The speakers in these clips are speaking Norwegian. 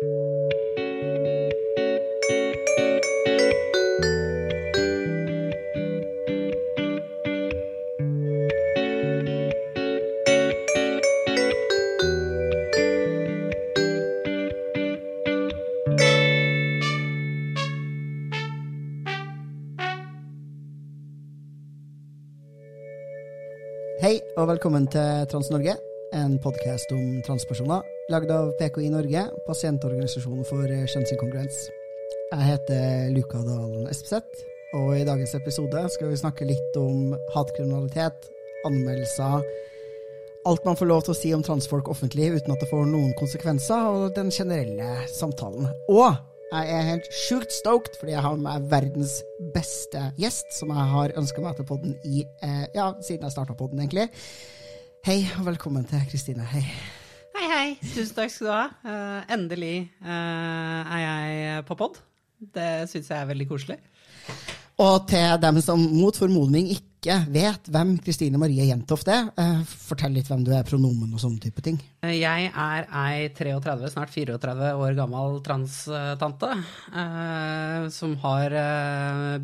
Hei og velkommen til Trans-Norge, en podkast om transpersoner, lagd av PKI Norge, pasientorganisasjonen for kjønnsinkongruens. Jeg heter Luka Dalen Espeseth, og i dagens episode skal vi snakke litt om hatkriminalitet, anmeldelser, alt man får lov til å si om transfolk offentlig uten at det får noen konsekvenser, og den generelle samtalen. Og jeg er helt sjukt stoked fordi jeg har med meg verdens beste gjest, som jeg har ønska meg til podden i eh, ja, siden jeg starta podden, egentlig. Hei, og velkommen til Kristine. Hei. Hei. Tusen takk skal du ha. Uh, endelig uh, er jeg på pod. Det syns jeg er veldig koselig. Og til dem som mot formodning ikke vet hvem Kristine Marie Jentoft er, uh, fortell litt hvem du er, pronomen og sånne type ting. Jeg er ei 33, snart 34 år gammel transtante som har,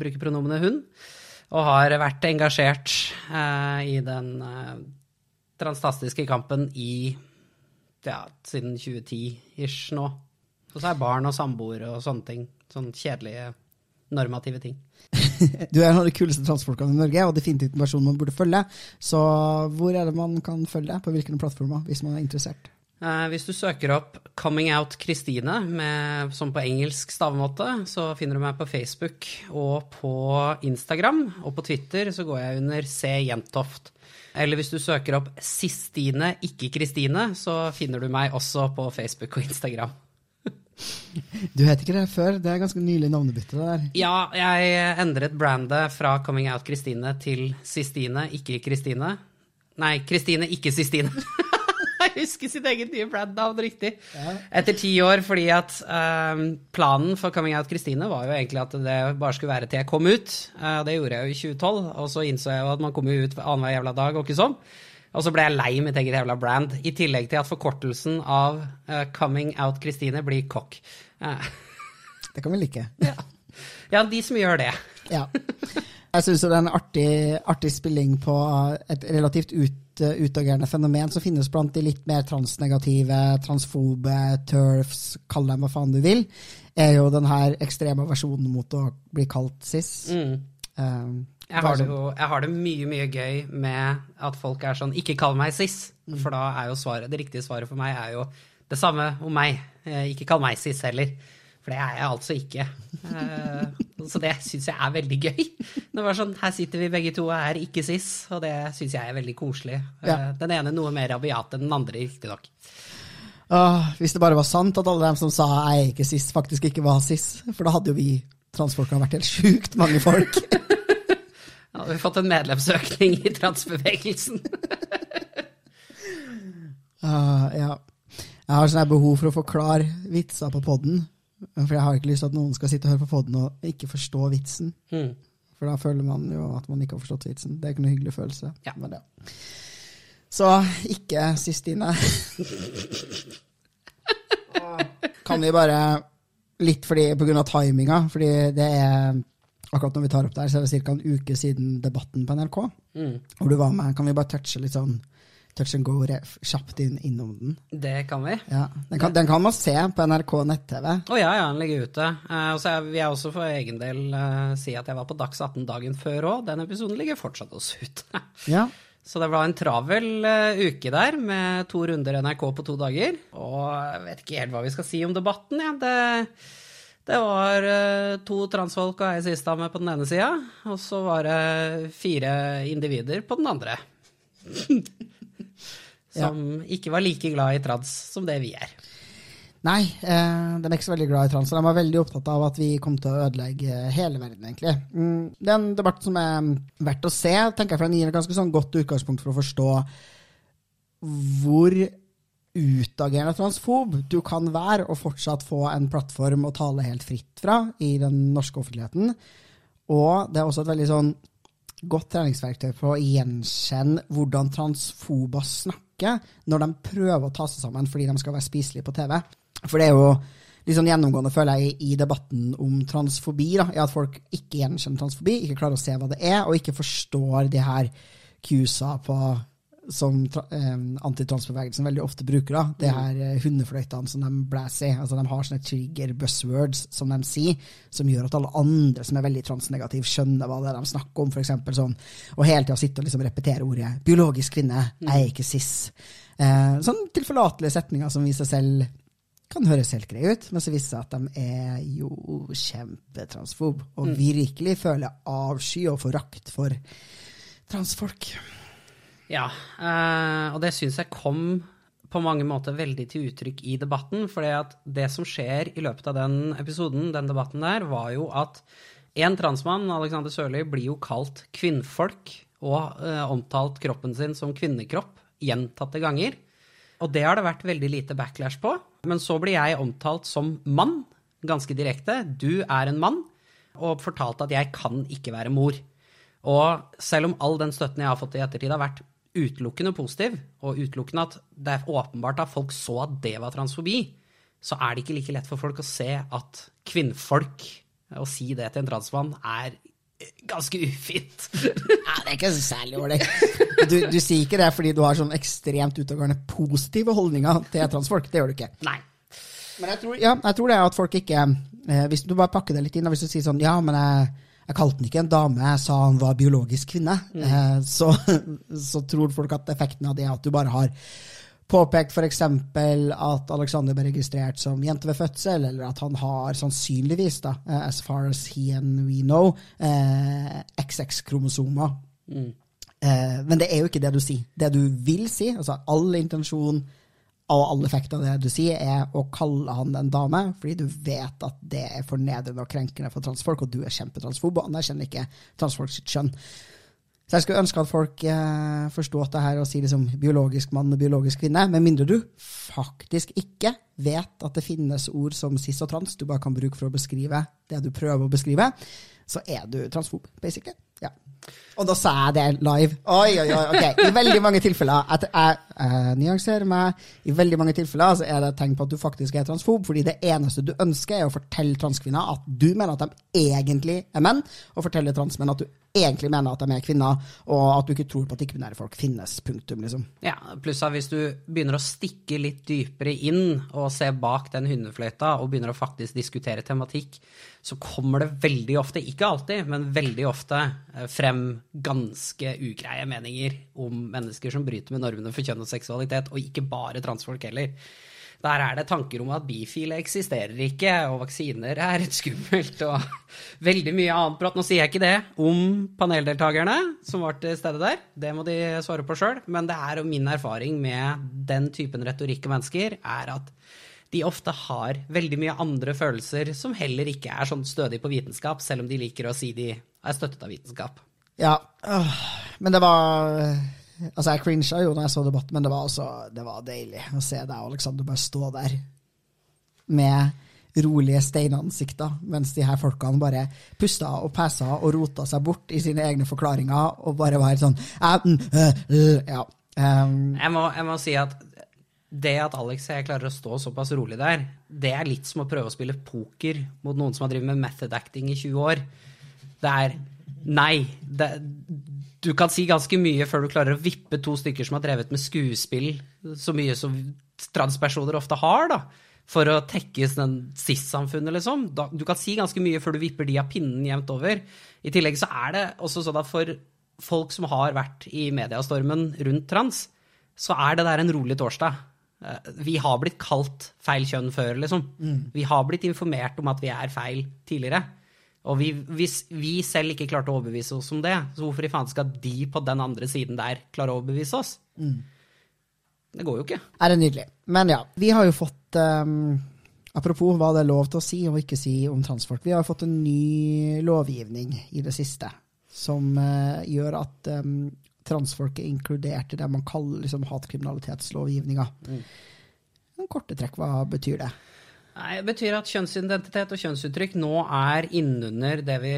bruker pronomenet hun, og har vært engasjert i den transtastiske kampen i ja, siden 2010-ish nå. Og så er barn og samboere og sånne ting. Sånne kjedelige, normative ting. Du er en av de kuleste transfolkene i Norge, og definitivt en person man burde følge. Så hvor er det man kan følge deg? På hvilke plattformer, hvis man er interessert? Eh, hvis du søker opp 'Coming Out Christine', med, som på engelsk stavemåte, så finner du meg på Facebook og på Instagram. Og på Twitter så går jeg under C. Jentoft. Eller hvis du søker opp Sistine, ikke Kristine, så finner du meg også på Facebook og Instagram. Du het ikke det før, det er ganske nylig navnebytte. der. Ja, jeg endret brandet fra 'Coming Out Kristine' til Sistine, ikke Kristine. Nei, Kristine, ikke Sistine. jeg husker sitt eget nye brandnavn riktig. Etter ti år, fordi at um, planen for Coming Out Kristine var jo egentlig at det bare skulle være til jeg kom ut. Uh, det gjorde jeg jo i 2012, og så innså jeg jo at man kommer jo ut annenhver jævla dag, og ikke sånn. Og så ble jeg lei mitt eget jævla brand, i tillegg til at forkortelsen av uh, Coming Out Kristine blir kokk. Uh. Det kan vi like. ja, de som gjør det. Ja. Jeg syns det er en artig, artig spilling på et relativt ut, utagerende fenomen som finnes blant de litt mer transnegative, transfobe, turfs, kall dem hva faen du vil, er jo den her ekstreme versjonen mot å bli kalt cis. Mm. Um, Jeg har, det jo, jeg har det mye, mye gøy med at folk er sånn Ikke kall meg cis, for da er jo svaret Det riktige svaret for meg er jo det samme om meg. Eh, Ikke kall meg cis heller. For det er jeg altså ikke. Eh, Så det syns jeg er veldig gøy. Det var sånn, Her sitter vi begge to og er ikke cis, og det syns jeg er veldig koselig. Eh, Ja. Den ene noe mer rabiat enn den andre, riktignok. Åh, hvis det bare var sant at alle dem som sa jeg er ikke cis, faktisk ikke var cis. For da hadde jo vi transfolka vært helt sjukt mange folk. Da hadde vi fått en medlemsøkning i transbevegelsen. uh, ja. Jeg har sånn behov for å forklare vitser på podden. For jeg har ikke lyst til at noen skal sitte og høre på podden og ikke forstå vitsen. Mm. For da føler man jo at man ikke har forstått vitsen. Det er ikke noe hyggelig følelse. Ja. Men ja. Så ikke Sistine. kan vi bare Litt fordi, på grunn av timinga, fordi det er Akkurat når vi tar opp der, så er det ca. en uke siden debatten på NRK. Mm. Hvor du var med. Kan vi bare touche litt sånn touch and go kjapt inn, innom den? Det kan vi. Ja. Den, kan, den kan man se på NRK nett-TV. Å ja, ja, den ligger ute. Uh, og så vil jeg også for egen del uh, si at jeg var på Dags 18 dagen før òg. Den episoden ligger fortsatt også ute. Ja. Så det var en travel uh, uke der med to runder NRK på to dager. Og jeg vet ikke helt hva vi skal si om debatten. Ja. Det, det var to transfolk og ei cis-dame på den ene sida, og så var det fire individer på den andre. Som ikke var like glad i trans som det vi er. Nei, eh, de er ikke så veldig glad i trans. De var veldig opptatt av at vi kom til å ødelegge hele verden, egentlig. Mm, det er en debatt som er verdt å se, tenker jeg, for den gir et ganske sånn godt utgangspunkt for å forstå hvor utagerende transfob du kan være og fortsatt få en plattform å tale helt fritt fra i den norske offentligheten. Og det er også et veldig sånn godt treningsverktøy for å gjenkjenne hvordan transfober snakker når de prøver å ta seg sammen fordi de skal være spiselige på TV. For det er jo sånn gjennomgående, føler jeg, i debatten om transfobi, da, er at folk ikke gjenkjenner transfobi, ikke klarer å se hva det er, og ikke forstår de her cuesa på som eh, antitransbevegelsen veldig ofte bruker. da, Det her eh, hundefløytene som de blæser i. altså De har sånne trigger buzzwords som de sier, som gjør at alle andre som er veldig transnegative, skjønner hva det er de snakker om. For eksempel, sånn, og hele tida sitte og liksom repetere ordet 'biologisk kvinne', 'jeg er ikke cis'. Eh, sånn tilforlatelige setninger som viser selv kan høres helt greie ut, men så viser det seg at de er jo kjempetransfob, og virkelig føler avsky og forakt for transfolk. Ja, eh, og det syns jeg kom på mange måter veldig til uttrykk i debatten. For det som skjer i løpet av den episoden, den debatten der, var jo at en transmann, Alexander Sørli, blir jo kalt kvinnfolk og eh, omtalt kroppen sin som kvinnekropp gjentatte ganger. Og det har det vært veldig lite backlash på. Men så blir jeg omtalt som mann, ganske direkte. Du er en mann. Og fortalt at jeg kan ikke være mor. Og selv om all den støtten jeg har fått i ettertid, har vært utelukkende positiv, og utelukkende at det er åpenbart at folk så at det var transfobi, så er det ikke like lett for folk å se at kvinnfolk, å si det til en transmann, er ganske ufint. ja, det er ikke særlig ålreit. Du, du, sier ikke det fordi du har sånn ekstremt utøvende positive holdninger til transfolk. Det gjør du ikke. Nei. Men jeg tror, ja, jeg tror det er at folk ikke eh, Hvis du bare pakker det litt inn, og hvis du sier sånn Ja, men jeg jeg kalte den ikke en dame, jeg sa han var biologisk kvinne. Mm. Eh, så, så, tror folk at effekten av det er at du bare har påpekt f.eks. at Alexander ble registrert som jente ved fødsel, eller at han har sannsynligvis, da, eh, as far as he and we know, eh, XX-kromosomer. Mm. Eh, men det er jo ikke det du sier. Det du vil si, altså all intensjon og alle effekter av det du sier, er å kalle han en dame, fordi du vet at det er fornedrende og krenkende for transfolk, og du er kjempetransfob og anerkjenner ikke transfolk sitt kjønn. Så jeg skulle ønske at folk eh, forsto det her og sier liksom biologisk mann og biologisk kvinne, med mindre du faktisk ikke vet at det finnes ord som cis og trans du bare kan bruke for å beskrive det du prøver å beskrive, så er du transfob, basically. Ja. Og da sa jeg det live. Oi, oi, oi. ok. I veldig mange tilfeller at jeg, jeg nyanserer meg, i veldig mange tilfeller så er det et tegn på at du faktisk er transfob, fordi det eneste du ønsker, er å fortelle transkvinner at du mener at de egentlig er menn, og fortelle transmenn at du egentlig mener at de er kvinner, og at du ikke tror på at ikke-binære folk finnes. Punktum, liksom. Ja, pluss at hvis du begynner å stikke litt dypere inn og se bak den hundefløyta, og begynner å faktisk diskutere tematikk, så kommer det veldig ofte, ikke alltid, men veldig ofte eh, frem ganske ugreie meninger om mennesker som bryter med normene for kjønn og seksualitet, og ikke bare transfolk heller. Der er det tanker om at bifile eksisterer ikke, og vaksiner er skummelt, og veldig mye annet prat. Nå sier jeg ikke det om paneldeltakerne som var til stede der, det må de svare på sjøl, men det er min erfaring med den typen retorikk og mennesker, er at de ofte har veldig mye andre følelser som heller ikke er sånn stødig på vitenskap, selv om de liker å si de er støttet av vitenskap. Ja, men det var Altså, jeg crincha jo når jeg så debatten, men det var, også, det var deilig å se deg og Alexander bare stå der med rolige steinansikter, mens de her folkene bare pusta og pæsa og rota seg bort i sine egne forklaringer og bare var helt sånn ja. Um, jeg, må, jeg, må, si at det at Alex og jeg klarer å stå såpass rolig der, det er litt som å prøve å spille poker mot noen som har drevet med method acting i 20 år. Det er Nei. Det, du kan si ganske mye før du klarer å vippe to stykker som har drevet med skuespill så mye som transpersoner ofte har, da, for å tekkes den cis-samfunnet, liksom. Da, du kan si ganske mye før du vipper de av pinnen jevnt over. I tillegg så er det også sånn at for folk som har vært i mediastormen rundt trans, så er det der en rolig torsdag. Eh, vi har blitt kalt feil kjønn før, liksom. Mm. Vi har blitt informert om at vi er feil tidligere. Og vi, hvis vi selv ikke klarte å overbevise oss om det, så hvorfor i faen skal de på den andre siden der klare å overbevise oss? Mm. Det går jo ikke. Er det nydelig. Men ja, vi har jo fått um, Apropos hva det er lov til å si og ikke si om transfolk. Vi har fått en ny lovgivning i det siste som uh, gjør at um, transfolk er inkludert i det man kaller liksom, hatkriminalitetslovgivninga. Mm. Korte trekk, hva betyr det? Nei, Det betyr at kjønnsidentitet og kjønnsuttrykk nå er innunder det vi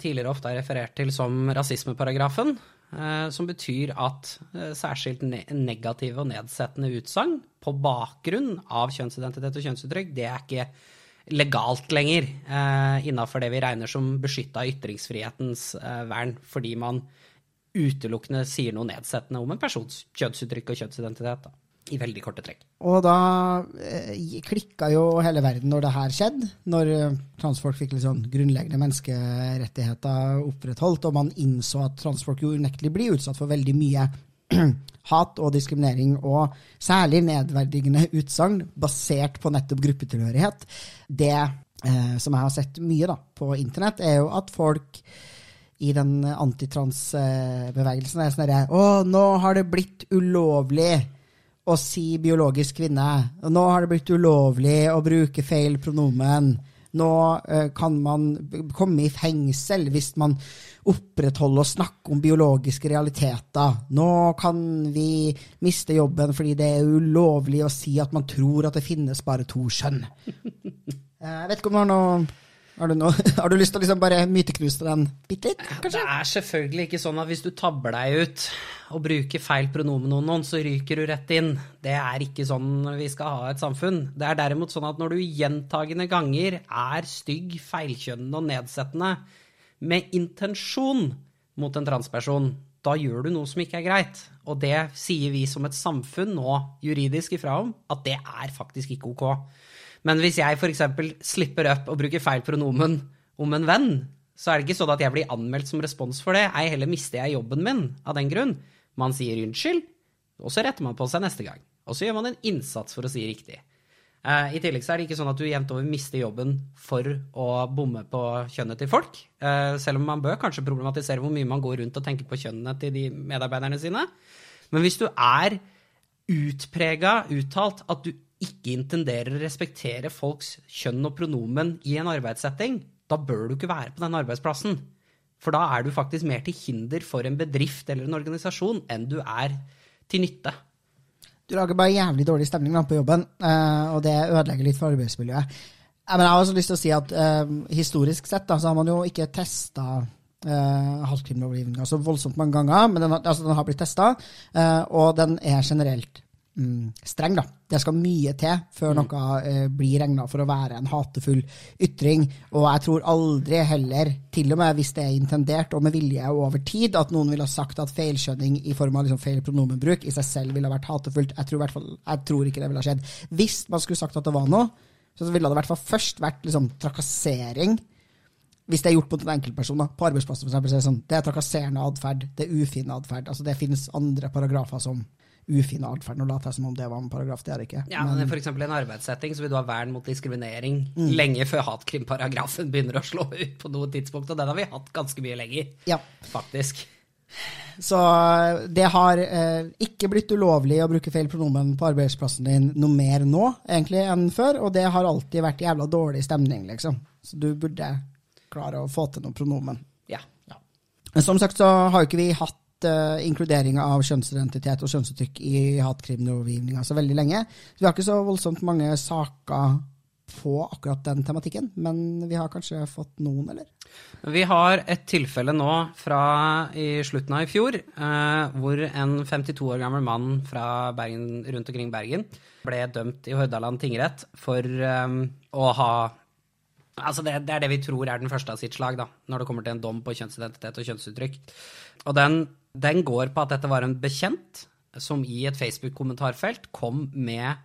tidligere ofte har referert til som rasismeparagrafen. Eh, som betyr at eh, særskilt negative og nedsettende utsagn på bakgrunn av kjønnsidentitet og kjønnsuttrykk, det er ikke legalt lenger eh, innafor det vi regner som beskytta ytringsfrihetens vern, fordi man utelukkende sier noe nedsettende om en persons kjønnsuttrykk og kjønnsidentitet. da i veldig korte trekk. Og da eh, klikka jo hele verden når det her skjedde. Når eh, transfolk fikk litt sånn grunnleggende menneskerettigheter opprettholdt, og man innså at transfolk jo unektelig blir utsatt for veldig mye hat og diskriminering, og særlig nedverdigende utsagn basert på nettopp gruppetilhørighet. Det eh, som jeg har sett mye da, på internett, er jo at folk i den antitransbevegelsen er sånn herre Å, nå har det blitt ulovlig å si biologisk kvinne. Nå har det blitt ulovlig å bruke feil pronomen. Nå uh, kan man komme i fengsel hvis man opprettholder og snakker om biologiske realiteter. Nå kan vi miste jobben fordi det er ulovlig å si at man tror at det finnes bare to skjønn. Jeg vet ikke om du har noe har du, noe, har du, lyst til å liksom bare myteknuse den bitte litt? kanskje? Det er selvfølgelig ikke sånn at hvis du tabber deg ut og bruker feil pronomen om noen, så ryker du rett inn. Det er ikke sånn vi skal ha et samfunn. Det er derimot sånn at når du gjentagende ganger er stygg, feilkjønnende og nedsettende med intensjon mot en transperson, da gjør du noe som ikke er greit. Og det sier vi som et samfunn nå juridisk ifra om, at det er faktisk ikke ok. Men hvis jeg f.eks. slipper opp og bruker feil pronomen om en venn, så er det ikke sånn at jeg blir anmeldt som respons for det. Ei heller mister jeg jobben min av den grunn. Man sier unnskyld, og så retter man på seg neste gang. Og så gjør man en innsats for å si riktig. Uh, I tillegg så er det ikke sånn at du jevnt over mister jobben for å bomme på kjønnet til folk. Uh, selv om man bør kanskje problematisere hvor mye man går rundt og tenker på kjønnene til de medarbeiderne sine. Men hvis du er utprega uttalt at du ikke intenderer å respektere folks kjønn og pronomen i en arbeidssetting, da bør du ikke være på den arbeidsplassen. For da er du faktisk mer til hinder for en bedrift eller en organisasjon enn du er til nytte. Du lager bare jævlig dårlig stemning på jobben, eh, og det ødelegger litt for arbeidsmiljøet. Jeg har også lyst til å si at uh, historisk sett så har man jo ikke testa uh, halvkrimlovgivninga så voldsomt mange ganger, men den, altså, den har blitt testa, uh, og den er generelt mm, streng. da. Det skal mye til før mm. noe eh, blir regna for å være en hatefull ytring. Og jeg tror aldri heller, til og med hvis det er intendert og med vilje og over tid, at noen ville ha sagt at feilskjønning i form av liksom feil pronomenbruk i seg selv ville ha vært hatefullt. Jeg tror, fall, jeg tror, ikke det ville ha skjedd. Hvis man skulle sagt at det var noe, så ville det i hvert fall først vært liksom, trakassering. Hvis det er gjort mot en enkeltperson, da, på arbeidsplassen, for eksempel, så er det sånn, det er trakasserende atferd, det er ufin atferd. Altså, det finnes andre paragrafer som ufin atferd. Nå later jeg som om det var en paragraf, det er det ikke. Ja, men, men eksempel i en arbeidssetting så vil du ha vern mot diskriminering mm. lenge før hatkrimparagrafen begynner å slå ut på noe tidspunkt, og den har vi hatt ganske mye lenger, ja. faktisk. Så eh, det har eh, ikke blitt ulovlig å bruke feil pronomen på arbeidsplassen din noe mer nå egentlig enn før, og det har alltid vært jævla dårlig stemning, liksom. Så du burde klare å få til noe pronomen. Ja. ja. Som sagt så har jo ikke vi hatt uh, inkludering av kjønnsidentitet og kjønnsuttrykk i hatkrimlovgivninga så veldig lenge. Så vi har ikke så voldsomt mange saker på akkurat den tematikken, men vi har kanskje fått noen, eller? Vi har et tilfelle nå fra i slutten av i fjor, eh, hvor en 52 år gammel mann fra Bergen, rundt omkring Bergen ble dømt i Hordaland tingrett for eh, å ha Altså det, det, er det vi tror er den første av sitt slag, da, når det kommer til en dom på kjønnsidentitet og kjønnsuttrykk. Og den den går på at dette var en bekjent som i et Facebook-kommentarfelt kom med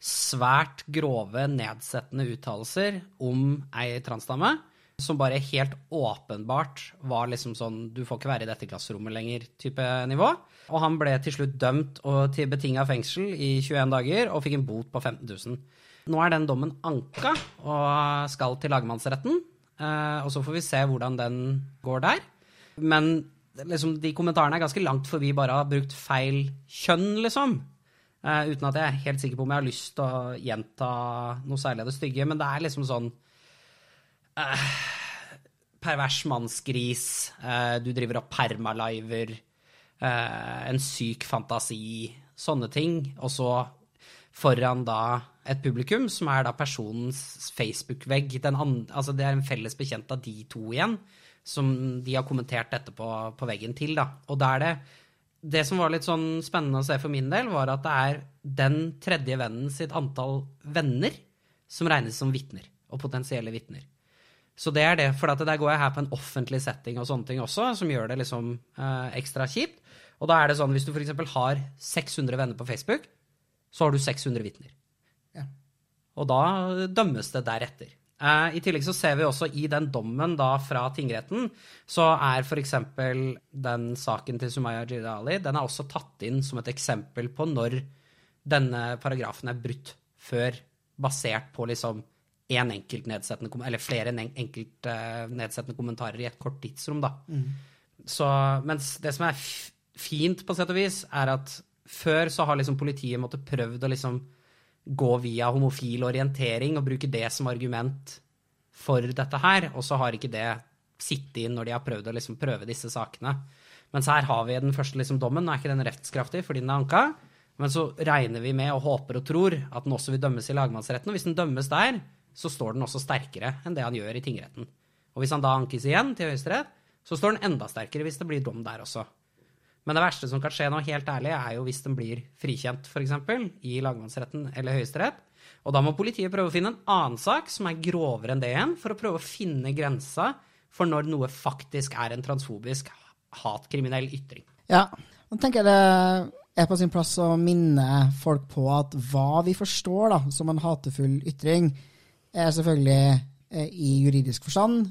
svært grove, nedsettende uttalelser om ei transdame. Som bare helt åpenbart var liksom sånn Du får ikke være i dette klasserommet lenger-type nivå. Og han ble til slutt dømt og til betinga fengsel i 21 dager og fikk en bot på 15 000. Nå er den dommen anka og skal til lagmannsretten. Eh, og så får vi se hvordan den går der. Men liksom, de kommentarene er ganske langt forbi bare å ha brukt feil kjønn, liksom. Uh, uten at jeg er helt sikker på om jeg har lyst til å gjenta noe særlig av det stygge. Men det er liksom sånn uh, Pervers mannsgris, uh, du driver og permaliver, en syk fantasi, sånne ting. Og så foran da et publikum, som er da personens Facebook-vegg. Altså det er en felles bekjent av de to igjen som de har kommentert dette på, på veggen til. Da. Og da er det Det som var litt sånn spennende å se for min del, var at det er den tredje vennen sitt antall venner som regnes som vitner. og potensielle vitner. Så det er det, for der går jeg her på en offentlig setting og sånne ting også, som gjør det liksom eh, ekstra kjipt. Og da er det sånn, hvis du f.eks. har 600 venner på Facebook, så har du 600 vitner. Ja. Og da dømmes det deretter. Eh, I tillegg så ser vi også i den dommen da fra tingretten, så er f.eks. den saken til Sumaya Jidali den er også tatt inn som et eksempel på når denne paragrafen er brutt før, basert på liksom en enkelt nedsettende eller flere enkelt uh, nedsettende kommentarer i et kort tidsrom, da. Mm. Så, mens det som er fint, på sett og vis, er at før så har liksom politiet måttet prøvd å liksom gå via homofil orientering og bruke det som argument for dette her, og så har ikke det sittet inn når de har prøvd å liksom prøve disse sakene. Mens her har vi den første liksom dommen. Nå er ikke den rettskraftig fordi den er anka, men så regner vi med og håper og tror at den også vil dømmes i lagmannsretten. Og hvis den dømmes der, så står den også sterkere enn det han gjør i tingretten. Og hvis han da ankes igjen til Høyesterett, så står den enda sterkere hvis det blir dom der også. Men det verste som kan skje nå, helt ærlig, er jo hvis den blir frikjent, f.eks., i lagmannsretten eller Høyesterett. Og da må politiet prøve å finne en annen sak som er grovere enn det igjen, for å prøve å finne grensa for når noe faktisk er en transfobisk hatkriminell ytring. Ja, nå tenker jeg det er på sin plass å minne folk på at hva vi forstår da, som en hatefull ytring, er selvfølgelig eh, i juridisk forstand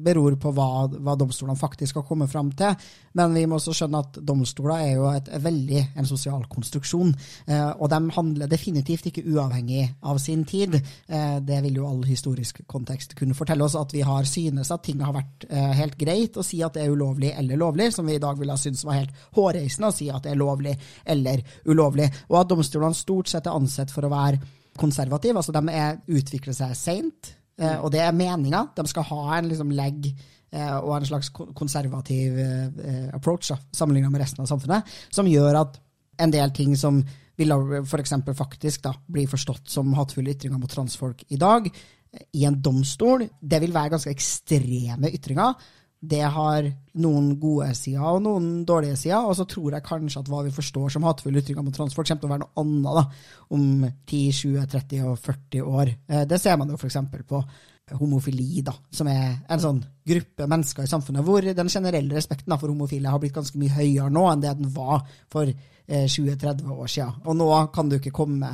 beror på hva, hva, domstolene faktisk har kommet fram til. Men vi må også skjønne at domstoler er jo et, veldig en sosial konstruksjon. Eh, og de handler definitivt ikke uavhengig av sin tid. Eh, det vil jo all historisk kontekst kunne fortelle oss, at vi har synes at ting har vært helt greit å si at det er ulovlig eller lovlig, som vi i dag ville ha syntes var helt hårreisende å si at det er lovlig eller ulovlig. Og at domstolene stort sett er ansett for å være konservative. altså De er, utvikler seg seint. Eh, og det er meninga. De skal ha en liksom, legg eh, og en slags konservativ eh, approach sammenlignet med resten av samfunnet, som gjør at en del ting som vil f.eks. faktisk da, bli forstått som hatefulle ytringer mot transfolk i dag, i en domstol, det vil være ganske ekstreme ytringer det har noen gode sider og noen dårlige sider. Og så tror jeg kanskje at hva vi forstår som hatefulle ytringer mot transfolk, kommer til å være noe annet da, om 10, 20, 30 og 40 år. Eh, det ser man jo f.eks. på homofili, da, som er en sånn gruppe mennesker i samfunnet hvor den generelle respekten for homofile har blitt ganske mye høyere nå enn det den var for 20-30 eh, år siden. Og nå kan du ikke komme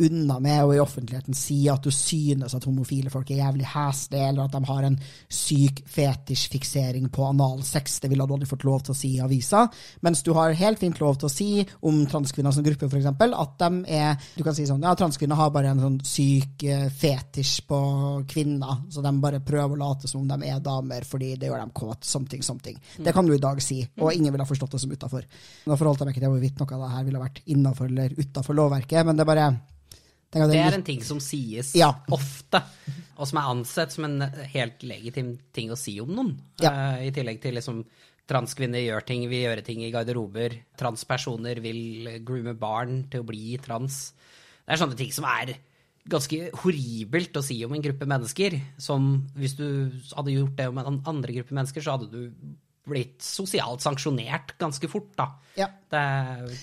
unna med å i offentligheten si at du synes at homofile folk er jævlig heslige, eller at de har en syk fetisjfiksering på analsex. Det ville du aldri fått lov til å si i avisa. Mens du har helt fint lov til å si om transkvinner som gruppe, f.eks., at de er Du kan si sånn Ja, transkvinner har bare en sånn syk eh, fetisj på kvinner, så de bare prøver å late som om de er damer fordi det gjør dem kåt. Something, something. Det kan du i dag si, og ingen ville ha forstått det som utafor. Nå forholdt jeg meg ikke til hvorvidt noe av det her ville vært innafor eller utafor lovverket, men det er bare det er en ting som sies ja. ofte, og som er ansett som en helt legitim ting å si om noen. Ja. Uh, I tillegg til liksom transkvinner gjør ting, vil gjøre ting i garderober. Transpersoner vil groome barn til å bli trans. Det er sånne ting som er ganske horribelt å si om en gruppe mennesker. Som hvis du hadde gjort det om en andre gruppe mennesker, så hadde du blitt sosialt sanksjonert ganske fort, da. Ja. Det,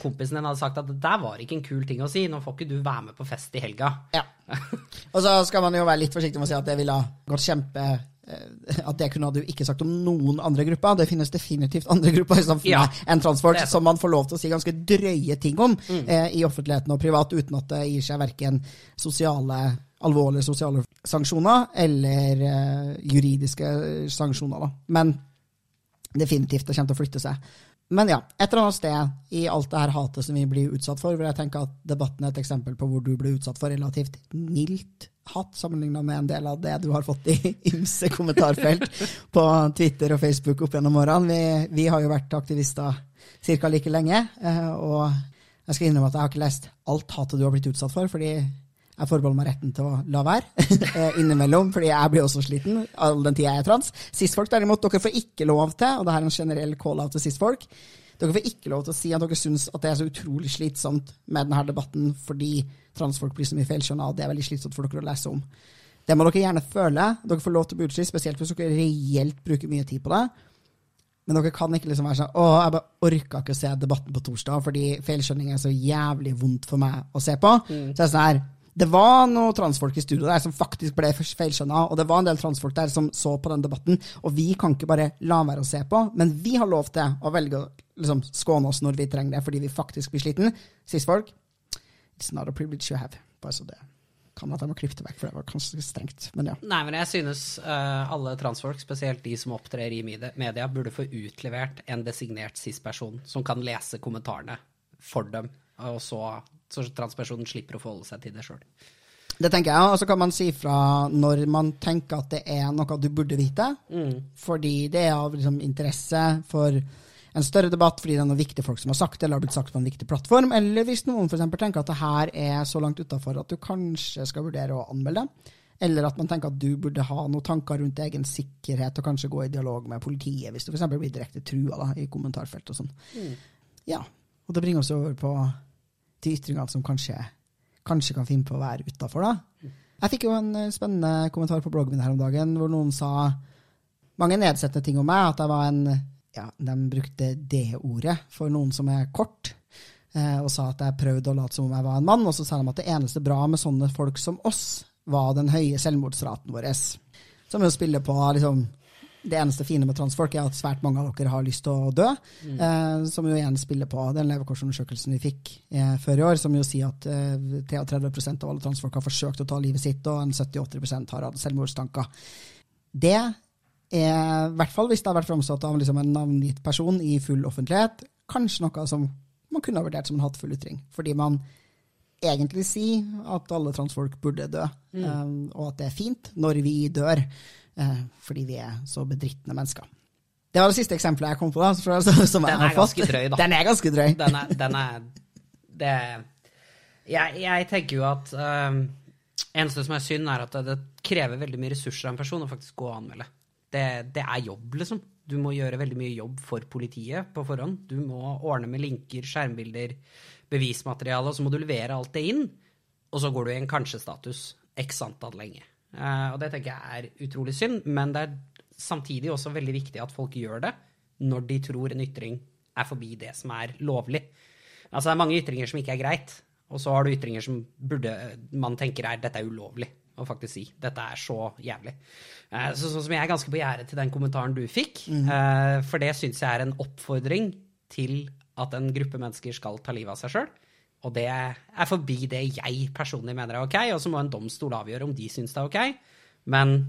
kompisen din hadde sagt at det der var ikke en kul ting å si, nå får ikke du være med på fest i helga. Ja. Og så skal man jo være litt forsiktig med å si at det ville gått kjempe eh, at det kunne du ikke sagt om noen andre grupper. Det finnes definitivt andre grupper i samfunnet ja, enn transfolk som man får lov til å si ganske drøye ting om mm. eh, i offentligheten og privat, uten at det gir seg verken sosiale, alvorlige sosiale sanksjoner eller eh, juridiske sanksjoner. Da. Men definitivt det kommer til å flytte seg. Men ja, et eller annet sted i alt det her hatet som vi blir utsatt for, vil jeg tenke at debatten er et eksempel på hvor du blir utsatt for relativt mildt hat, sammenligna med en del av det du har fått i ymse kommentarfelt på Twitter og Facebook opp gjennom årene. Vi, vi har jo vært aktivister ca. like lenge, eh, og jeg skal innrømme at jeg har ikke lest alt hatet du har blitt utsatt for, fordi jeg forbeholder meg retten til å la være eh, innimellom, fordi jeg blir også sliten all den tida jeg er trans. Cis-folk derimot, dere får ikke lov til, og det her er en generell call-out til cis-folk, dere får ikke lov til å si at dere syns at det er så utrolig slitsomt med denne debatten fordi transfolk blir så mye feilskjønna, og det er veldig slitsomt for dere å lese om. Det må dere gjerne føle. Dere får lov til å bli utslitt, spesielt hvis dere reelt bruker mye tid på det. Men dere kan ikke liksom være sånn 'Å, jeg bare orka ikke å se debatten på torsdag fordi feilskjønning er så jævlig vondt for meg å se på'. Mm. Så jeg er sånn her Det var noen transfolk i studio der som faktisk ble feilskjønna, og det var en del transfolk der som så på den debatten, og vi kan ikke bare la være å se på, men vi har lov til å velge å liksom, skåne oss når vi trenger det, fordi vi faktisk blir sliten. Cis-folk, it's not a privilege you have. Bare så det kan at jeg må klippe det vekk, for det var kanskje strengt, men ja. Nei, men jeg synes uh, alle transfolk, spesielt de som opptrer i media, burde få utlevert en designert cis-person som kan lese kommentarene for dem, og så, så transpersonen slipper å forholde seg til det sjøl. Det tenker jeg, og så kan man si fra når man tenker at det er noe du burde vite, mm. fordi det er av liksom, interesse for en større debatt fordi det er noen viktige folk som har sagt det, eller har blitt sagt på en viktig plattform, eller hvis noen for tenker at det her er så langt utafor at du kanskje skal vurdere å anmelde det, eller at man tenker at du burde ha noen tanker rundt egen sikkerhet og kanskje gå i dialog med politiet hvis du f.eks. blir direkte trua da, i kommentarfelt og sånn. Mm. Ja, og det bringer oss over på de ytringene som kanskje, kanskje kan finne på å være utafor, da. Jeg fikk jo en eh, spennende kommentar på bloggen min her om dagen, hvor noen sa mange nedsettende ting om meg, at jeg var en ja, de brukte det ordet for noen som er kort, eh, og sa at jeg prøvde å late som om jeg var en mann. Og så sa de at det eneste bra med sånne folk som oss, var den høye selvmordsraten vår. Som jo spiller på liksom, Det eneste fine med transfolk er at svært mange av dere har lyst til å dø. Mm. Eh, som jo igjen spiller på den levekårsundersøkelsen vi fikk eh, før i år, som jo sier at eh, 33% av alle transfolk har forsøkt å ta livet sitt, og en 70-80 har hatt selvmordstanker. Det er, i hvert fall hvis det har vært framsatt av liksom en navngitt person i full offentlighet, kanskje noe som man kunne ha vurdert som en hattfull ytring. Fordi man egentlig sier at alle transfolk burde dø, mm. um, og at det er fint når vi dør, fordi vi er så bedrittende mennesker. Det var det siste eksempelet jeg kom på. da, som Den er ganske drøy, da. Den er ganske drøy. Den er, den er det, jeg, jeg, tenker jo at um, eneste som er synd, er at det, det krever veldig mye ressurser av en person å faktisk gå og anmelde. Det, det, er jobb, liksom. Du må gjøre veldig mye jobb for politiet på forhånd. Du må ordne med linker, skjermbilder, bevismateriale, og så må du levere alt det inn. Og så går du i en kanskje-status x antall lenge. Uh, og det tenker jeg er utrolig synd, men det er samtidig også veldig viktig at folk gjør det når de tror en ytring er forbi det som er lovlig. Altså, det er mange ytringer som ikke er greit, og så har du ytringer som burde, man tenker er dette er ulovlig å faktisk si. Dette er så jævlig. Eh, så, sånn som jeg er ganske på gjerdet til den kommentaren du fikk, mm. for det syns jeg er en oppfordring til at en gruppe mennesker skal ta livet av seg sjøl. Og det er forbi det jeg personlig mener er ok, og så må en domstol avgjøre om de syns det er ok. Men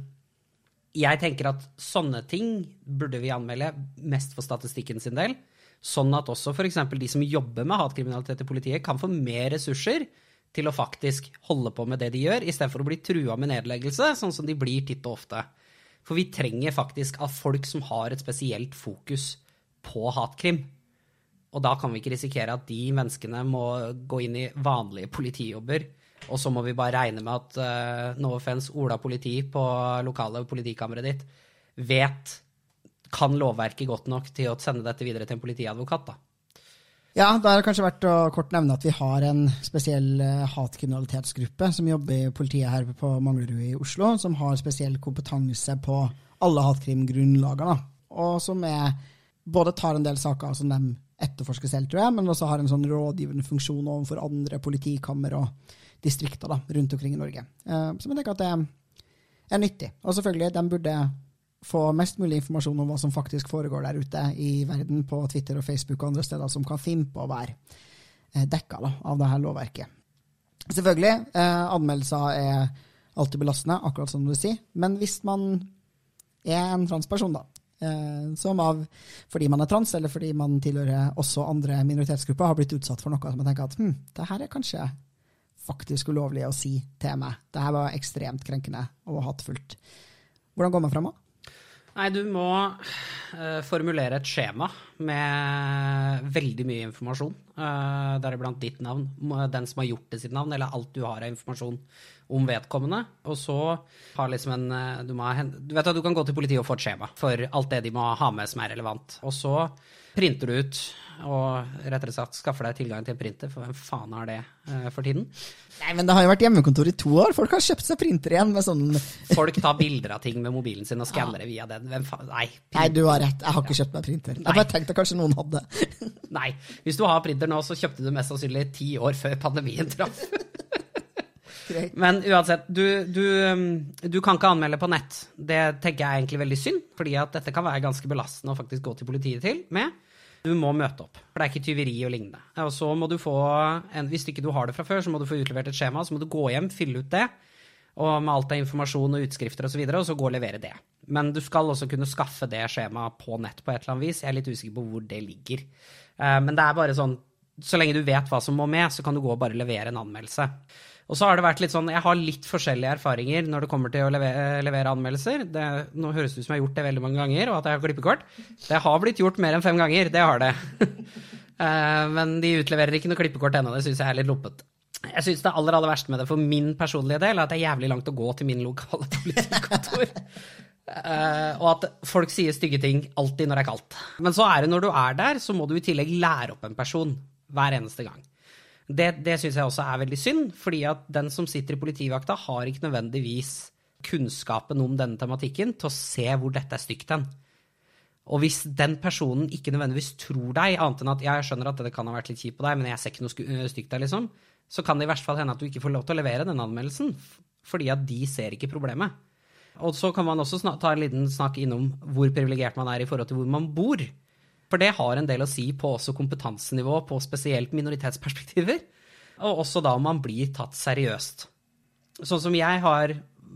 jeg tenker at sånne ting burde vi anmelde mest for statistikken sin del. Sånn at også f.eks. de som jobber med hatkriminalitet i politiet, kan få mer ressurser til å faktisk holde på med det de gjør, istedenfor å bli trua med nedleggelse, sånn som de blir titt og ofte. For vi trenger faktisk av folk som har et spesielt fokus på hatkrim. Og da kan vi ikke risikere at de menneskene må gå inn i vanlige politijobber, og så må vi bare regne med at uh, no offense, Ola politi på lokale politikammeret ditt vet kan lovverket godt nok til å sende dette videre til en politiadvokat. da. Ja, det er kanskje verdt å kort nevne at vi har en spesiell uh, hatkriminalitetsgruppe som jobber i politiet her på Manglerud i Oslo, som har spesiell kompetanse på alle hatkrimgrunnlagene. Og som er, både tar en del saker som de etterforsker selv, tror jeg, men også har en sånn rådgivende funksjon overfor andre politikammer og distrikter da, rundt omkring i Norge. Uh, så jeg tenker at det er nyttig. Og selvfølgelig, de burde få mest mulig informasjon om hva som faktisk foregår der ute i verden, på Twitter og Facebook og andre steder som kan finne på å være eh, dekka da, av det her lovverket. Selvfølgelig, eh, anmeldelser er alltid belastende, akkurat som du sier, men hvis man er en transperson, da, eh, som av fordi man er trans, eller fordi man tilhører også andre minoritetsgrupper, har blitt utsatt for noe som jeg tenker at hm, det her er kanskje faktisk ulovlig å si til meg. Det her var ekstremt krenkende og hatefullt. Hvordan går man frem? da? Nei, du må uh, formulere et skjema med veldig mye informasjon. Uh, Deriblant ditt navn, den som har gjort det sitt navn, eller alt du har av informasjon om vedkommende. Og så har liksom en eh, du, må, du vet at du kan gå til politiet og få et skjema for alt det de må ha med som er relevant. Og så printer du ut og rettere sagt skaffer deg tilgang til en printer, for hvem faen har det eh, for tiden? Nei, men det har jo vært hjemmekontor i to år. Folk har kjøpt seg printer igjen med sånn Folk tar bilder av ting med mobilen sin og skanner det via den. Hvem faen? Nei. Nei, du har rett. Jeg har ikke kjøpt meg printer. Jeg bare tenkte kanskje noen hadde. Nei. Hvis du har printer nå, så kjøpte du mest sannsynlig ti år før pandemien traff. Greit. Men uansett, du, du, um, du kan ikke anmelde på nett. Det tenker jeg er egentlig veldig synd, fordi at dette kan være ganske belastende å faktisk gå til politiet til med. Du må møte opp, for det er ikke tyveri og lignende. Og så må du få, en, Hvis ikke du har det fra før, så må du få utlevert et skjema, så må du gå hjem, fylle ut det, og med alt av informasjon og utskrifter osv., og, så videre, og så gå og levere det. Men du skal også kunne skaffe det skjemaet på nett på et eller annet vis. Jeg er litt usikker på hvor det ligger. Eh, men det er bare sånn, så lenge du vet hva som må med, så kan du gå og bare levere en anmeldelse. Og så har det vært litt sånn, Jeg har litt forskjellige erfaringer når det kommer til å levere, levere anmeldelser. Det, nå høres det ut som jeg har gjort det veldig mange ganger, og at jeg har klippekort. Det har blitt gjort mer enn fem ganger. Det har det. Eh, men de utleverer ikke noe klippekort ennå. Det syns jeg er litt loppet. Jeg syns det aller aller verste med det for min personlige del er at det er jævlig langt å gå til min lokale politikontor. Uh, og at folk sier stygge ting alltid når det er kaldt. Men så er det når du er der, så må du i tillegg lære opp en person hver eneste gang. Det, det syns jeg også er veldig synd, fordi at den som sitter i politivakta, har ikke nødvendigvis kunnskapen om denne tematikken til å se hvor dette er stygt hen. Og hvis den personen ikke nødvendigvis tror deg, annet enn at ja, jeg skjønner at det kan ha vært litt kjipt på deg, men jeg ser ikke noe stygt der, liksom, så kan det i verste fall hende at du ikke får lov til å levere den anmeldelsen, fordi at de ser ikke problemet. Og så kan man også ta en liten snakk innom hvor privilegert man er i forhold til hvor man bor. For det har en del å si på også kompetansenivå på spesielt minoritetsperspektiver. Og også da man blir tatt seriøst. Sånn som jeg har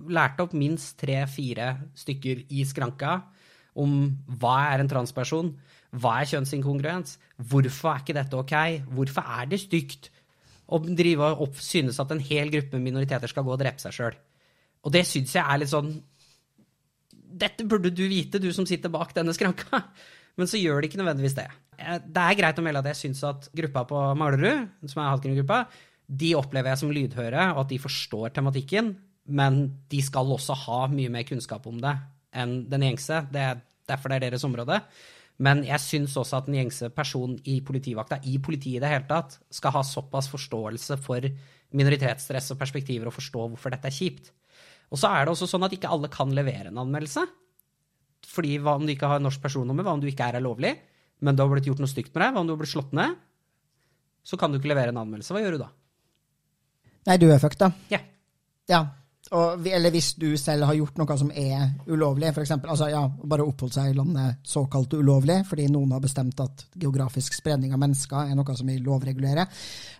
lært opp minst tre-fire stykker i skranka om hva er en transperson, hva er kjønnsinkongruens, hvorfor er ikke dette ok, hvorfor er det stygt å drive og synes at en hel gruppe minoriteter skal gå og drepe seg sjøl. Og det syns jeg er litt sånn Dette burde du vite, du som sitter bak denne skranka. Men så gjør det ikke nødvendigvis det. Det er greit å melde at jeg syns at gruppa på Manglerud, som er hatkrimgruppa, de opplever jeg som lydhøre, og at de forstår tematikken. Men de skal også ha mye mer kunnskap om det enn den gjengse. Det er derfor det er deres område. Men jeg syns også at den gjengse person i politivakta, i politiet i det hele tatt, skal ha såpass forståelse for minoritetsstress og perspektiver og forstå hvorfor dette er kjipt. Og så er det også sånn at ikke alle kan levere en anmeldelse. Fordi hva om du ikke har norsk personnummer, hva om du ikke er her lovlig, men det har blitt gjort noe stygt med deg, hva om du har blitt slått ned, så kan du ikke levere en anmeldelse. Hva gjør du da? Nei, du er fucked, da. Ja. Ja. Og, eller hvis du selv har gjort noe som er ulovlig, f.eks. Altså, ja, bare oppholdt seg i landet såkalt ulovlig, fordi noen har bestemt at geografisk spredning av mennesker er noe som vi lovregulerer.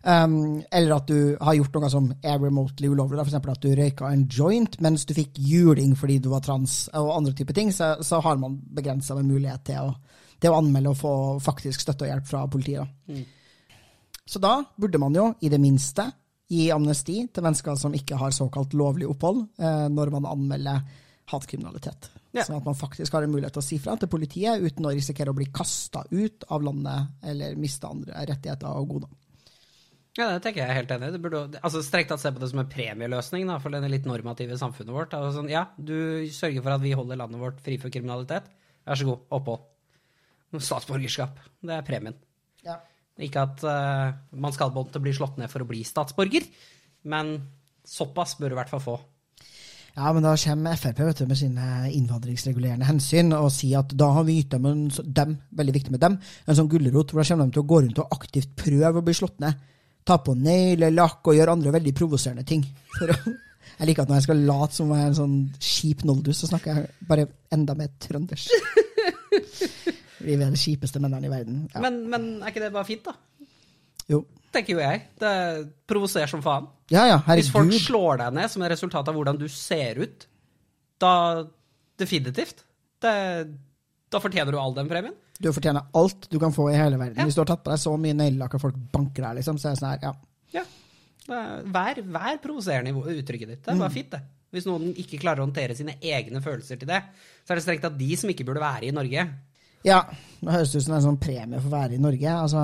Um, eller at du har gjort noe som er remotely ulovlig, f.eks. at du røyka en joint mens du fikk juling fordi du var trans, og andre typer ting, så, så har man begrensa med mulighet til å, til å, anmelde og få faktisk støtte og hjelp fra politiet. Mm. Så da burde man jo, i det minste, gi amnesti til mennesker som ikke har såkalt lovlig opphold, eh, når man anmelder hatkriminalitet. Ja. Sånn at man faktisk har en mulighet til å si fra til politiet uten å risikere å bli kasta ut av landet eller miste andre rettigheter og goder. Ja, det tenker jeg er helt enig i. Altså, Strengt tatt se på det som en premieløsning da, for denne litt normative samfunnet vårt. Altså, sånn, ja, du sørger for at vi holder landet vårt fri for kriminalitet. Vær så god, opphold. Statsborgerskap. Det er premien. Ja. Ikke at uh, man skal måtte bli slått ned for å bli statsborger, men såpass bør du i hvert fall få. Ja, men da kommer Frp vet du, med sine innvandringsregulerende hensyn og sier at da har vi gitt dem, en, dem veldig viktig med dem, en sånn gulrot hvor da kommer de til å gå rundt og aktivt prøve å bli slått ned. Ta på neglelakk og gjøre andre veldig provoserende ting. jeg liker at når jeg skal late som jeg er en sånn kjip noldus, så snakker jeg bare enda mer trøndersk. Vi er de kjipeste mennene i verden. Ja. Men, men, er ikke det bare fint, da? Jo. Tenker jo jeg. Det provoserer som faen. Ja, ja, Hvis folk slår deg ned som et resultat av hvordan du ser ut, da Definitivt. Det, da fortjener du all den premien. Du fortjener alt du kan få i hele verden. Ja. Hvis du har tatt på deg så mye neglelakk og folk banker deg, liksom, så er det sånn her, ja. ja. Vær, vær provoserende i uttrykket ditt. Det er bare mm. fint, det. Hvis noen ikke klarer å håndtere sine egne følelser til det, så er det strengt tatt de som ikke burde være i Norge. Ja, det høres ut som en sånn premie for å være i Norge. Altså,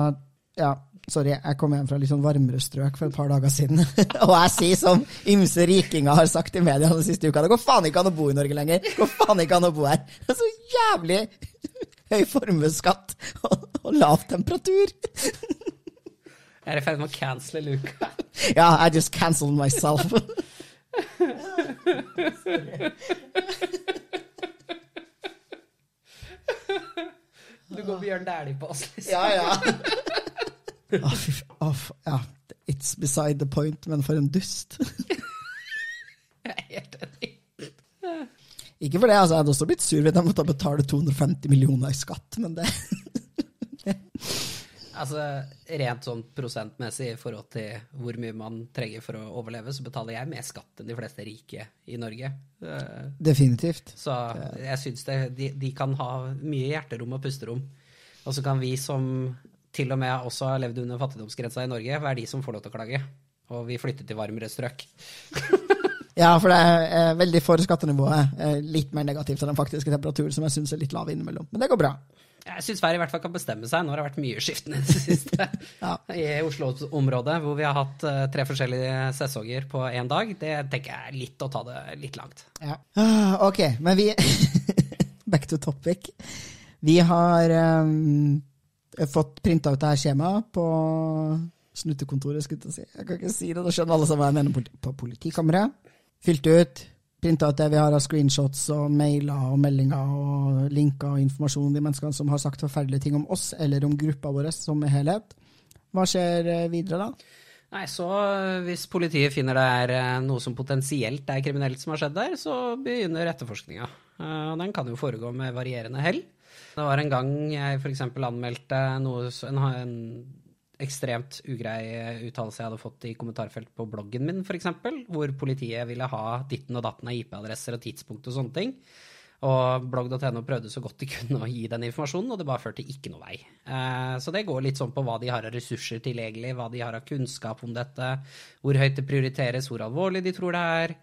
ja, sorry, jeg kom hjem fra litt sånn varmere strøk for et par dager siden. og jeg sier som ymse rikinger har sagt i media den siste uka, det går faen ikke an å bo i Norge lenger. Det går faen ikke an å bo her. Det er så jævlig høy formuesskatt og, og lav temperatur. jeg er i ferd med å cancele Luca. ja, I just cancelled myself. går Bjørn Dæhlie på oss, liksom. Ja, ja. oh, oh, ja. It's beside the point, men for en dust. jeg er helt enig. Ikke for det, altså, jeg hadde også blitt sur hvis jeg måtte betale 250 millioner i skatt, men det. Altså, Rent sånn prosentmessig i forhold til hvor mye man trenger for å overleve, så betaler jeg mer skatt enn de fleste rike i Norge. Eh, Definitivt. Så jeg syns de, de, kan ha mye hjerterom og pusterom og så kan vi som til og med også har levd under fattigdomsgrensa i Norge, være de som får lov til å klage. Og vi flytter til varmere strøk. Ja, for det er veldig for skattenivået. eh, Litt mer negativt enn den faktiske temperaturen, som jeg syns er litt lav innimellom. Men det går bra. Jeg syns været i hvert fall kan bestemme seg. Nå har det vært mye skiftende i det siste. Ja. I Oslo-området, hvor vi har hatt eh, tre forskjellige sesonger på én dag. Det tenker jeg er litt å ta det litt langt. Ja. Ah, Ok, men vi Back to topic. Vi har um, fått printa ut det her skjemaet på snuttekontoret, skulle jeg si. Jeg kan ikke si det, da skjønner alle sammen hva jeg mener på politikammeret. Fylt ut. Printa ut det vi har av screenshots og mailer og meldinger og linker og informasjon de menneskene som har sagt forferdelige ting om oss eller om gruppa vår som helhet. Hva skjer eh, videre da? Nei, så eh, Hvis politiet finner det er eh, noe som potensielt er kriminelt som har skjedd der, så begynner etterforskninga. Den kan jo foregå med varierende hell. Det var en gang jeg f.eks. anmeldte noe, en, en ekstremt ugrei uttalelse jeg hadde fått i kommentarfelt på bloggen min, f.eks., hvor politiet ville ha ditten og datten av IP-adresser og tidspunkt og sånne ting. Og blogg.no prøvde så godt de kunne å gi den informasjonen, og det bare førte ikke noe vei. Eh, Så det går litt sånn på hva de har av ressurser tilgjengelig, hva de har av kunnskap om dette, hvor høyt det prioriteres, hvor alvorlig de tror det er,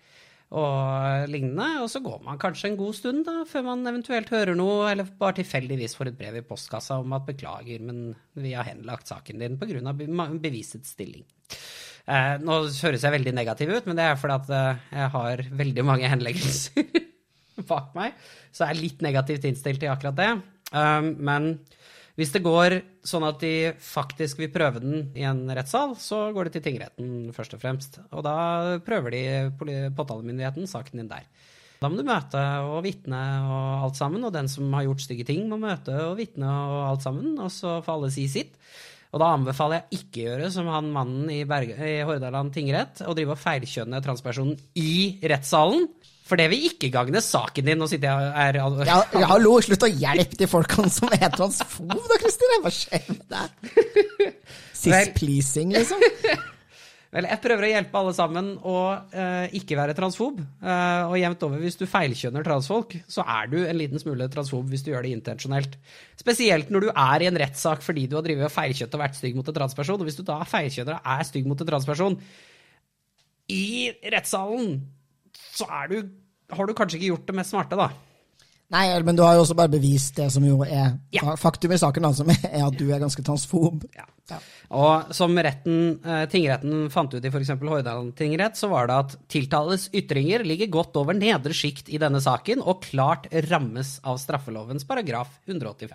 og lignende. Og så går man kanskje en god stund da, før man eventuelt hører noe, eller bare tilfeldigvis får et brev i postkassa om at beklager, men vi har henlagt saken din pga. bevisets stilling. Eh, nå høres jeg veldig negativ ut, men det er fordi at eh, jeg har veldig mange henleggelser bak meg, så jeg er litt negativt innstilt til akkurat det. Um, men hvis det går sånn at de faktisk vil prøve den i en rettssal, så går det til tingretten først og fremst. Og da prøver de påtalemyndigheten saken din der. Da må du møte og vitne og alt sammen, og den som har gjort stygge ting, må møte og vitne og alt sammen, og så får alle si sitt. Og da anbefaler jeg ikke å gjøre som han mannen i, Berge, i Hordaland tingrett, å drive og feilkjønne transpersonen i rettssalen. For det vil ikke gagne saken din. Nå sitter jeg her Ja, ja, hallo, slutt å hjelpe de folkene som er transfob, da, Kristin! Hva skjer med deg? Sis-pleasing, liksom. Vel, jeg prøver å hjelpe alle sammen å uh, ikke være transfob. Uh, og jevnt over, hvis du feilkjønner transfolk, så er du en liten smule transfob hvis du gjør det intensjonelt. Spesielt når du er i en rettssak fordi du har drevet og feilkjøtt og vært stygg mot en transperson. Og hvis du da feilkjønner og er stygg mot en transperson i rettssalen, så du, har du kanskje ikke gjort det mest smarte, da. Nei, men du har jo også bare bevist det som jo er Ja. faktum i saken, som er at du er ganske transfob. Ja. Ja. Og som retten, eh, tingretten fant ut i f.eks. Hordaland tingrett, så var det at tiltales ytringer ligger godt over nedre sjikt i denne saken, og klart rammes av straffelovens paragraf 185.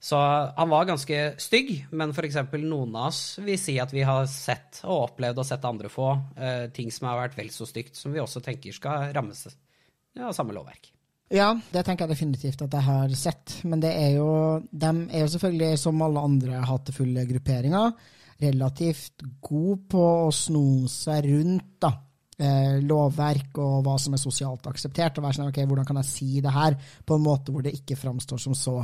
Så han var ganske stygg, men f.eks. noen av oss vil si at vi har sett og opplevd og sett andre få eh, ting som har vært vel så stygt, som vi også tenker skal rammes av samme lovverk. Ja, det tenker jeg definitivt at jeg har sett. Men det er jo, de er jo selvfølgelig, som alle andre hatefulle grupperinger, relativt gode på å sno seg rundt da, eh, lovverk og hva som er sosialt akseptert. og være sånn, ok, Hvordan kan jeg si det her på en måte hvor det ikke framstår som så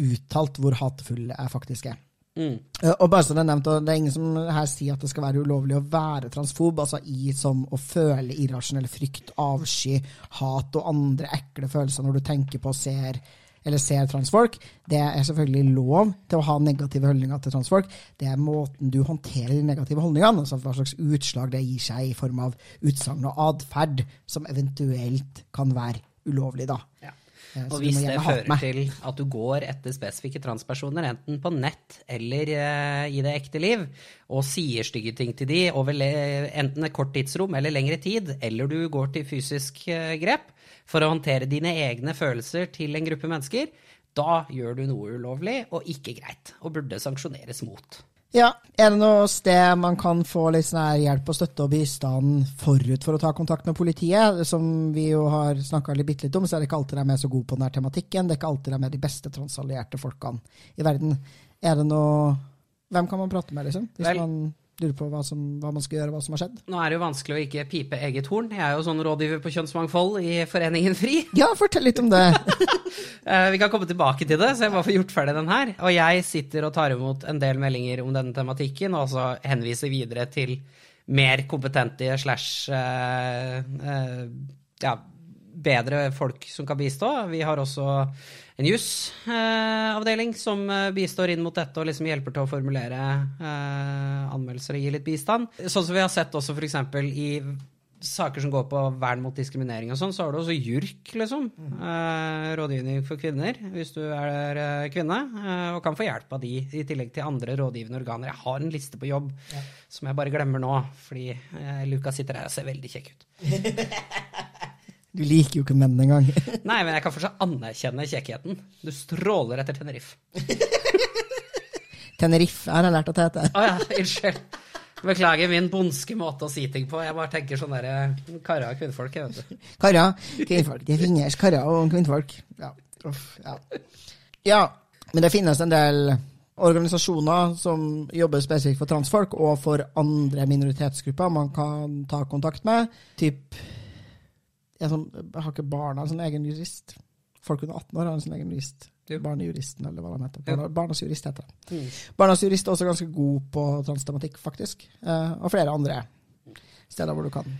uttalt hvor hatefull jeg faktisk er. Mm. Eh, Og bare som det er nevnt, og det er ingen som her sier at det skal være ulovlig å være transfob, altså i som å føle irrasjonell frykt, avsky, hat og andre ekle følelser når du tenker på og ser eller ser transfolk. Det er selvfølgelig lov til å ha negative holdninger til transfolk. Det er måten du håndterer de negative holdningene, altså hva slags utslag det gir seg i form av utsagn og atferd som eventuelt kan være ulovlig, da. Ja. Og hvis det fører til at du går etter spesifikke transpersoner, enten på nett eller eh, i det ekte liv, og sier stygge ting til de over enten et kort tidsrom eller lengre tid, eller du går til fysisk eh, grep for å håndtere dine egne følelser til en gruppe mennesker, da gjør du noe ulovlig og ikke greit, og burde sanksjoneres mot. Ja, Er det noe sted man kan få litt sånn hjelp og støtte og bistand forut for å ta kontakt med politiet? Som vi jo har snakka litt, litt om, så er det ikke alltid de er så gode på denne tematikken. Det er ikke alltid de er med de beste transallierte folkene i verden. Er det noe Hvem kan man prate med, liksom? Hvis Vel, man lurer på hva, som, hva man skal gjøre, hva som har skjedd. Nå er det jo vanskelig å ikke pipe eget horn. Jeg er jo sånn rådgiver på kjønnsmangfold i Foreningen FRI. Ja, fortell litt om det. Eh, Vi kan komme tilbake til det, så jeg bare får gjort ferdig den her. Og jeg sitter og tar imot en del meldinger om denne tematikken, og også henviser videre til mer kompetente slash uh, uh, ja, bedre folk som kan bistå. Vi har også en jusavdeling som eh, bistår inn mot dette og liksom hjelper til å formulere eh, anmeldelser og gi litt bistand. Sånn som vi har sett også f.eks. i saker som går på vern mot diskriminering og sånn, så har du også JURK, liksom. Eh, rådgivning for kvinner, hvis du er kvinne. Og kan få hjelp av de, i tillegg til andre rådgivende organer. Jeg har en liste på jobb som jeg bare glemmer nå, fordi Lukas sitter her og ser veldig kjekk ut. Du liker jo ikke menn engang. Nei, men jeg kan fortsatt anerkjenne kjekkheten. Du stråler etter Tenerife. Tenerife er jeg lært det heter. Å ja, unnskyld. Beklager min bondske måte å si ting på. Jeg bare tenker sånn derre karer og kvinnfolk, jeg, vet du. Karer, kvinnfolk. Det finnes karer og kvinnfolk. Ja. Uff, ja. ja, men det finnes en del organisasjoner som jobber spesifikt for transfolk og for andre minoritetsgrupper man kan ta kontakt med. Typ jeg, som, Har ikke barna en sånn egen jurist? Folk under 18 år har en sånn egen jurist. Jo. Barnejuristen, eller hva de heter. Barna, barnas jurist heter det. Mm. Barnas jurist er også ganske god på transtematikk, faktisk. Eh, og flere andre steder hvor du kan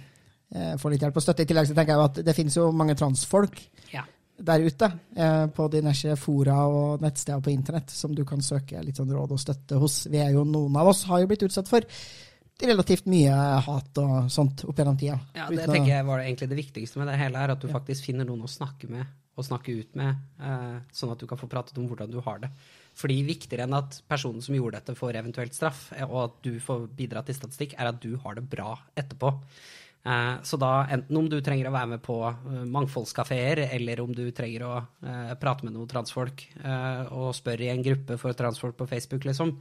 eh, få litt hjelp og støtte. I tillegg så tenker jeg at det finnes jo mange transfolk Ja. der ute eh, på diverse fora og nettsteder på internett som du kan søke litt sånn råd og støtte hos. Vi er jo, Noen av oss har jo blitt utsatt for relativt mye hat og sånt opp gjennom tida. Ja, det tenker jeg var egentlig det viktigste med det hele, er at du faktisk finner noen å snakke med og snakke ut med, eh, sånn at du kan få pratet om hvordan du har det. Fordi viktigere enn at personen som gjorde dette, får eventuelt straff, eh, og at du får bidra til statistikk, er at du har det bra etterpå. Eh, så da, enten om du trenger å være med på uh, mangfoldskafeer, eller om du trenger å eh, prate med noen transfolk eh, og spørre i en gruppe for transfolk på Facebook, liksom,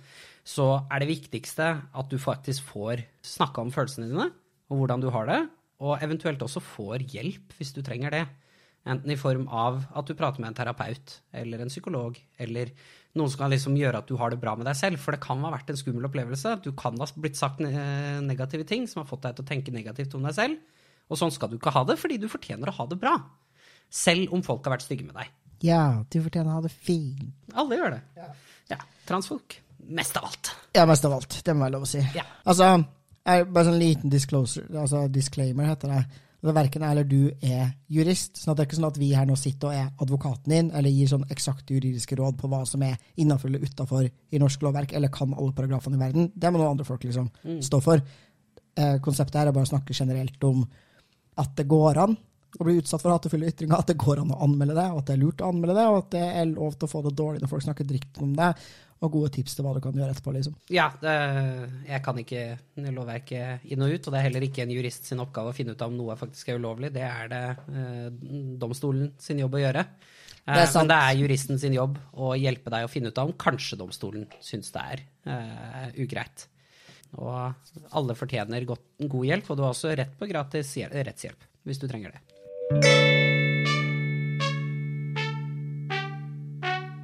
så er det viktigste at du faktisk får snakka om følelsene dine, og hvordan du har det, og eventuelt også får hjelp hvis du trenger det. Enten i form av at du prater med en terapeut eller en psykolog, eller noen som kan liksom gjøre at du har det bra med deg selv. For det kan ha vært en skummel opplevelse. Du kan ha blitt sagt negative ting som har fått deg til å tenke negativt om deg selv. Og sånn skal du ikke ha det, fordi du fortjener å ha det bra. Selv om folk har vært stygge med deg. Ja, du fortjener å ha det fint. Alle gjør det. Ja. Transfolk. Mest av alt. Ja, mest av alt. Det må være lov å si. Ja. Altså, jeg, bare sånn liten disclosure, altså disclaimer heter det. Altså, verken jeg eller du er jurist, sånn at det er ikke sånn at vi her nå sitter og er advokaten din, eller gir sånn eksakte juridiske råd på hva som er innafor eller utenfor i norsk lovverk, eller kan alle paragrafene i verden. Det må noen andre folk liksom stå for. Eh, konseptet her er bare å snakke generelt om at det går an å bli utsatt for hatefulle ytringer, at det går an å anmelde det, og at det er lurt å anmelde det, og at det er lov til å få det dårlig når folk snakker dritt om det, og gode tips til hva du kan gjøre etterpå, liksom. Ja, det, jeg kan ikke lovverket inn og ut, og det er heller ikke en jurist sin oppgave å finne ut om noe faktisk er ulovlig. Det er det eh, domstolen sin jobb å gjøre. Eh, Det. Men det er juristen sin jobb å hjelpe deg å finne ut av om kanskje domstolen syns det er eh, ugreit. Og alle fortjener godt, god hjelp, og du har også rett på gratis rettshjelp hvis du trenger det.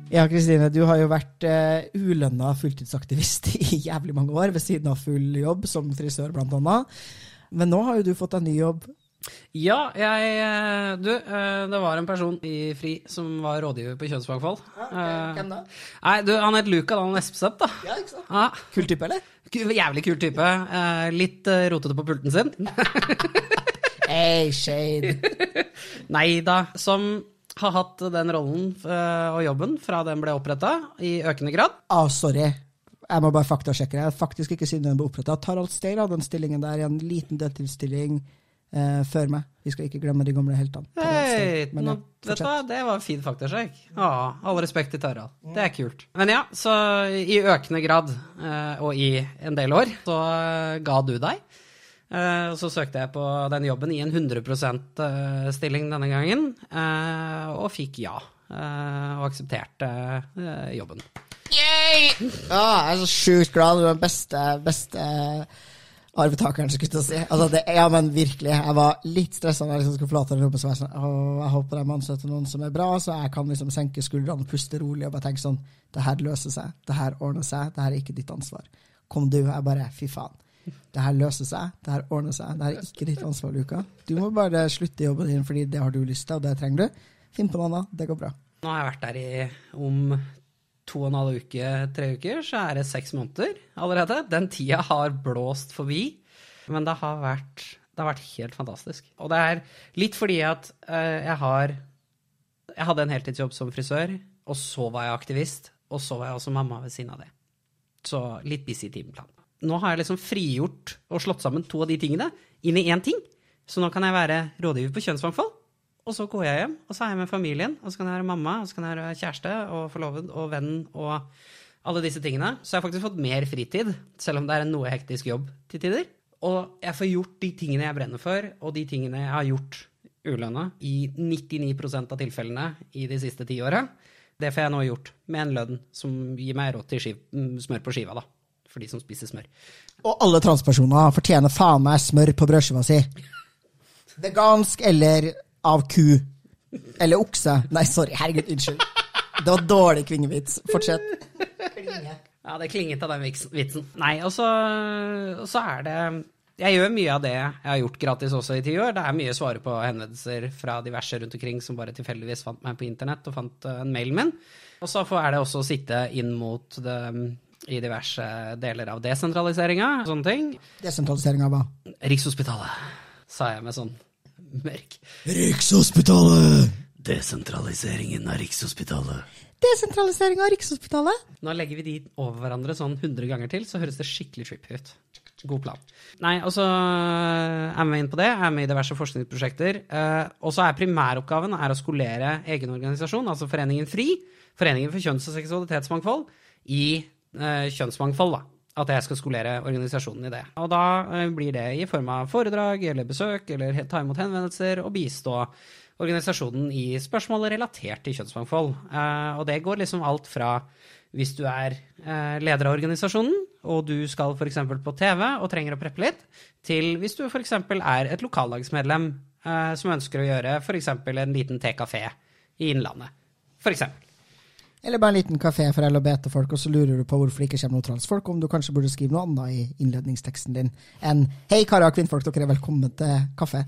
Ja, Kristine, du har jo vært uh, ulønna fulltidsaktivist i jævlig mange år, ved siden av full jobb, som frisør blant annet. Men nå har jo du fått deg ny jobb. Ja, jeg eh, Du, eh, det var en person i FRI som var rådgiver på kjønnsfagfall. Ja, okay. Hvem da? Nei, du, han het Luka Dalen Espeseth, da. Ja, ikke sant? Ja, Kul type, eller? jævlig kul type. Eh, litt eh, rotete på pulten sin. Hey, shade. Nei da. Som har hatt den rollen eh, og jobben fra den ble oppretta, i økende grad. Ah, sorry. Jeg må bare faktasjekke. Jeg har faktisk ikke siden den ble oppretta. Tarald Steir hadde den stillingen der i en liten deltidsstilling eh, før meg. Vi skal ikke glemme de gamle heltene. Hei, Men nå, vet du hva, det var en fin faktasjekk. Ja, all respekt til Tarald. Det er kult. Men ja, så i økende grad, eh, og i en del år, så eh, ga du deg. Eh, Så søkte jeg på den jobben i en 100 %-stilling denne gangen, eh, og fikk ja. eh, Og aksepterte jobben. jobben. Ja, jeg er så sjukt glad. Du er den beste, beste arvetakeren, skulle jeg si. Altså, det, ja, men virkelig. Jeg var litt stressa da jeg liksom skulle forlate den jobben. Så jeg sånn, «Åh, jeg håper de ansetter noen som er bra, så jeg kan liksom senke skuldrene puste rolig og bare tenke sånn Det her løser seg. Det her ordner seg. Det her er ikke ditt ansvar. kom du. Jeg bare fy faen. Det her løser seg. Det her ordner seg. Det her er ikke ditt ansvar, Luka. Du må bare slutte jobben din fordi det har du lyst til, og det trenger du. Finn på noe annet. Det går bra. Nå har jeg vært der i om to og en halv uke, tre uker, så er det seks måneder allerede. Den tida har blåst forbi. Men det har vært, det har vært helt fantastisk. Og det er litt fordi at uh, jeg har Jeg hadde en heltidsjobb som frisør, og så var jeg aktivist, og så var jeg også mamma ved siden av det. Så litt busy timeplan. Nå har jeg liksom frigjort og slått sammen to av de tingene inn i én ting. Så nå kan jeg være rådgiver på kjønnsmangfold. Og så går jeg hjem, og så er jeg med familien. Og så kan jeg være mamma, og så kan jeg være kjæreste og forloved og venn og alle disse tingene. Så jeg har faktisk fått mer fritid, selv om det er en noe hektisk jobb til tider. Og jeg får gjort de tingene jeg brenner for, og de tingene jeg har gjort ulønna i 99% av tilfellene i de siste ti åra. Det får jeg nå gjort med en lønn som gir meg råd til skiv, smør på skiva, da. For de som spiser smør. Og alle transpersoner fortjener faen meg smør på brødskiva si. Vegansk eller av ku. Eller okse. Nei, sorry. Herregud, unnskyld. Det var dårlig kvingevits. Fortsett. Klinge. Ja, det klinget av den vitsen. Nei, og så, så er det jeg gjør mye av det jeg har gjort gratis også i ti år. Det er mye svare på henvendelser fra diverse rundt omkring som bare tilfeldigvis fant meg på internett og fant en mailen min. Og så er det også å sitte inn mot det i diverse deler av desentraliseringa og sånne ting. Desentraliseringa hva? Rikshospitalet, sa jeg med sånn mørk. Rikshospitalet! Desentraliseringen av Rikshospitalet. Desentralisering av Rikshospitalet? Nå legger vi de over hverandre sånn 100 ganger til, så høres det skikkelig trippy ut. God plan. Nei, og så er vi inne på det. Er med i diverse forskningsprosjekter. Uh, og så er primæroppgaven er å skolere egen organisasjon, altså Foreningen FRI, Foreningen for kjønns- og seksualitetsmangfold, i kjønnsmangfold. da. At jeg skal skolere organisasjonen i det. Og da uh, blir det i form av foredrag eller besøk eller ta imot henvendelser og bistå organisasjonen i spørsmål relatert til kjønnsmangfold. og det går liksom alt fra hvis du er leder av organisasjonen, og du skal f.eks. på TV og trenger å preppe litt, til hvis du f.eks. er et lokallagsmedlem eh, som ønsker å gjøre f.eks. en liten tekafé i Innlandet. For eksempel. Eller bare en liten kafé for LHBT-folk, og så lurer du på hvorfor det ikke kommer noen transfolk, om du kanskje burde skrive noe annet i innledningsteksten din enn 'Hei, karer og kvinnfolk, dere er velkommen til kaffe'.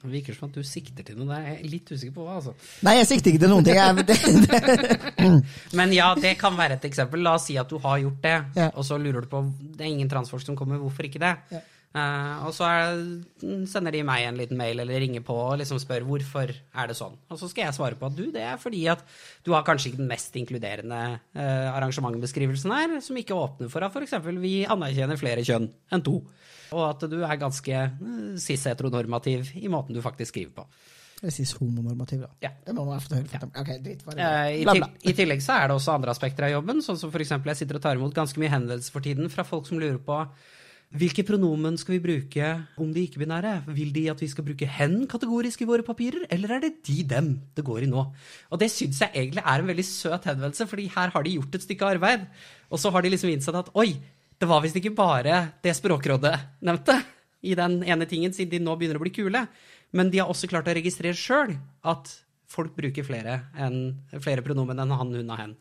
Det virker som at du sikter til noe. Jeg er litt usikker på hva, altså. Nei, jeg sikter ikke til noen ting. Jeg, det, det. Men ja, det kan være et eksempel. La oss si at du har gjort det, ja. og så lurer du på Det er ingen transfolk som kommer, hvorfor ikke det? Ja. Uh, og så er, sender de meg en liten mail eller ringer på og liksom spør hvorfor er det sånn. Og så skal jeg svare på at du, det er fordi at du har kanskje ikke den mest inkluderende uh, arrangementbeskrivelsen her, som ikke åpner for at f.eks. vi anerkjenner flere kjønn enn to. Og at du er ganske uh, cis-heteronormativ i måten du faktisk skriver på. Eller cis-homonormativ, da. Ja. Det må man fått høre. Ja. Okay, dritt. I, til, I tillegg så er det også andre aspekter av jobben, sånn som f.eks. jeg sitter og tar imot ganske mye henvendelser for tiden fra folk som lurer på hvilke pronomen skal vi bruke om de ikke-binære? Vil de at vi skal bruke hen kategorisk i våre papirer, eller er det de-dem det går i nå? Og det syns jeg egentlig er en veldig søt henvendelse, fordi her har de gjort et stykke arbeid. Og så har de liksom innsett at oi, det var visst ikke bare det Språkrådet nevnte i den ene tingen, siden de nå begynner å bli kule. Men de har også klart å registrere sjøl at folk bruker flere, enn, flere pronomen enn han, hun og hen.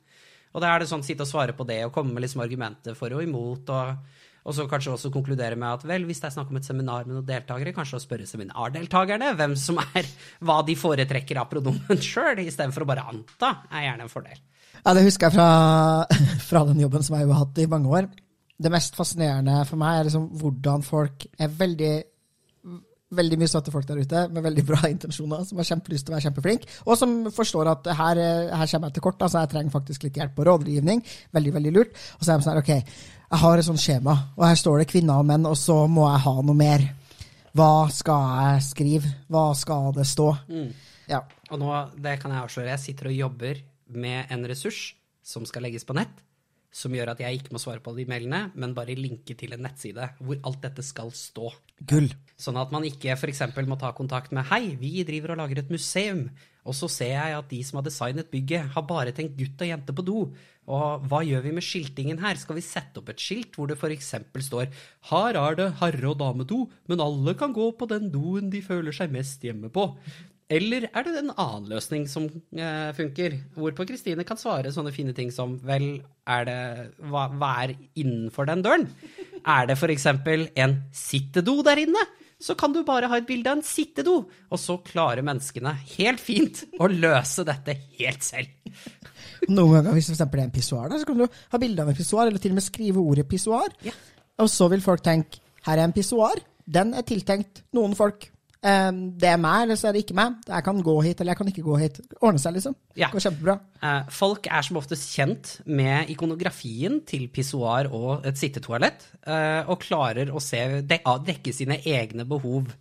Og da er det sånn sitte og svare på det og komme med liksom argumenter for og imot. og og så kanskje også konkludere med at vel, hvis det er snakk om et seminar med noen deltakere, kanskje å spørre seminardeltakerne hvem som er, hva de foretrekker av pronomen sjøl, istedenfor å bare anta, er gjerne en fordel. Ja, det husker jeg fra, fra den jobben som jeg har hatt i mange år. Det mest fascinerende for meg er liksom hvordan folk er veldig veldig mye søte folk der ute med veldig bra intensjoner, som har kjempelyst til å være kjempeflink, og som forstår at her, her kommer jeg til kort, altså jeg trenger faktisk litt hjelp og rådgivning. Veldig, veldig lurt. Og så er de sånn her, OK, jeg har et sånt skjema, og her står det kvinner og menn, og så må jeg ha noe mer. Hva skal jeg skrive? Hva skal det stå? Mm. Ja. Og nå, det kan jeg avsløre, jeg sitter og jobber med en ressurs som skal legges på nett, som gjør at jeg ikke må svare på de mailene, men bare linke til en nettside hvor alt dette skal stå. Gull. Sånn at man ikke f.eks. må ta kontakt med Hei, vi driver og lager et museum. Og så ser jeg at de som har designet bygget, har bare tenkt gutt og jente på do. Og hva gjør vi med skiltingen her? Skal vi sette opp et skilt hvor det f.eks. står Her er det herre- og damedo, men alle kan gå på den doen de føler seg mest hjemme på. Eller er det en annen løsning som eh, funker? Hvorpå Kristine kan svare sånne fine ting som vel, er det hva, hva er innenfor den døren? Er det f.eks. en sittedo der inne? Så kan du bare ha et bilde av en sittedo, og så klarer menneskene helt fint å løse dette helt selv. Noen ganger hvis for eksempel det er en pissoar, så kan du ha bilde av en pissoar, eller til og med skrive ordet pissoar. Ja. Og så vil folk tenke her er en pissoar. Den er tiltenkt noen folk. Eh, det er meg, eller så er det ikke meg. Jeg kan gå hit, eller jeg kan ikke gå hit. Ordne seg, liksom. Ja. Går kjempebra. Eh, Folk er som oftest kjent med ikonografien til pissoar og et sittetoalett, eh, og klarer å se, de- dekke sine egne behov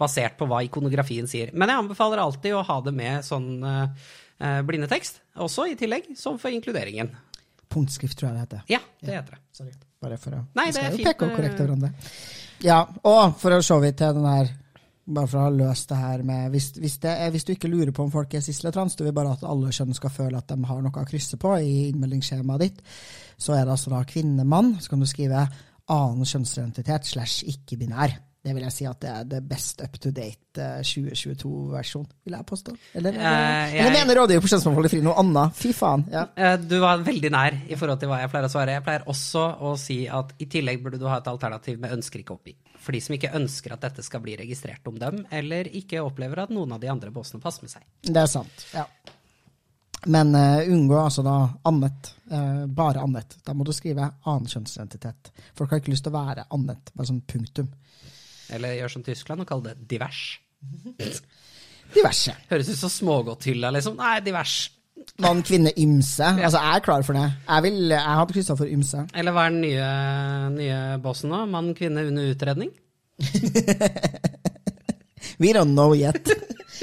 basert på hva ikonografien sier. Men jeg anbefaler alltid å ha det med sånn eh, blindetekst, også i tillegg, som for inkluderingen. Punktskrift, tror jeg det heter. Ja, det heter det. Sorry. Bare for å Nei, Vi det er skal jo fint, peke og korrekte hverandre. Ja, og for å se vidt til den her bare for å ha løst det her med hvis, hvis, det hvis du ikke lurer på om folk er cis eller trans, du vil bare at alle kjønn skal føle at de har noe å krysse på i innmeldingsskjemaet ditt, så er det altså da kvinne-mann. Så kan du skrive annen kjønnsidentitet slash ikke-binær. Det vil jeg si at det er det best up to date eh, 2022-versjon, vil jeg påstå. Eller, eller, Eh, jeg- eller mener rådgiver på Kjønnsmangfoldet Fri noe annet? Fy faen. Ja. Eh, Du var veldig nær i forhold til hva jeg pleier å svare. Jeg pleier også å si at i tillegg burde du ha et alternativ med ønsker ikke oppi. For de som ikke ønsker at dette skal bli registrert om dem, eller ikke opplever at noen av de andre båsene passer med seg. Det er sant. ja. Men uh, unngå altså da annet. Uh, bare annet. Da må du skrive annen kjønnsidentitet. Folk har ikke lyst til å være annet. Bare sånn punktum. Eller gjør som Tyskland og kall det divers. Diverse. Høres ut som smågodthylla, liksom. Nei, divers. Mann, kvinne, ymse. Altså, jeg er klar for det. Jeg, vil, jeg hadde kryssa for ymse. Eller hva er den nye, nye bossen nå? Mann, kvinne under utredning? We don't know yet.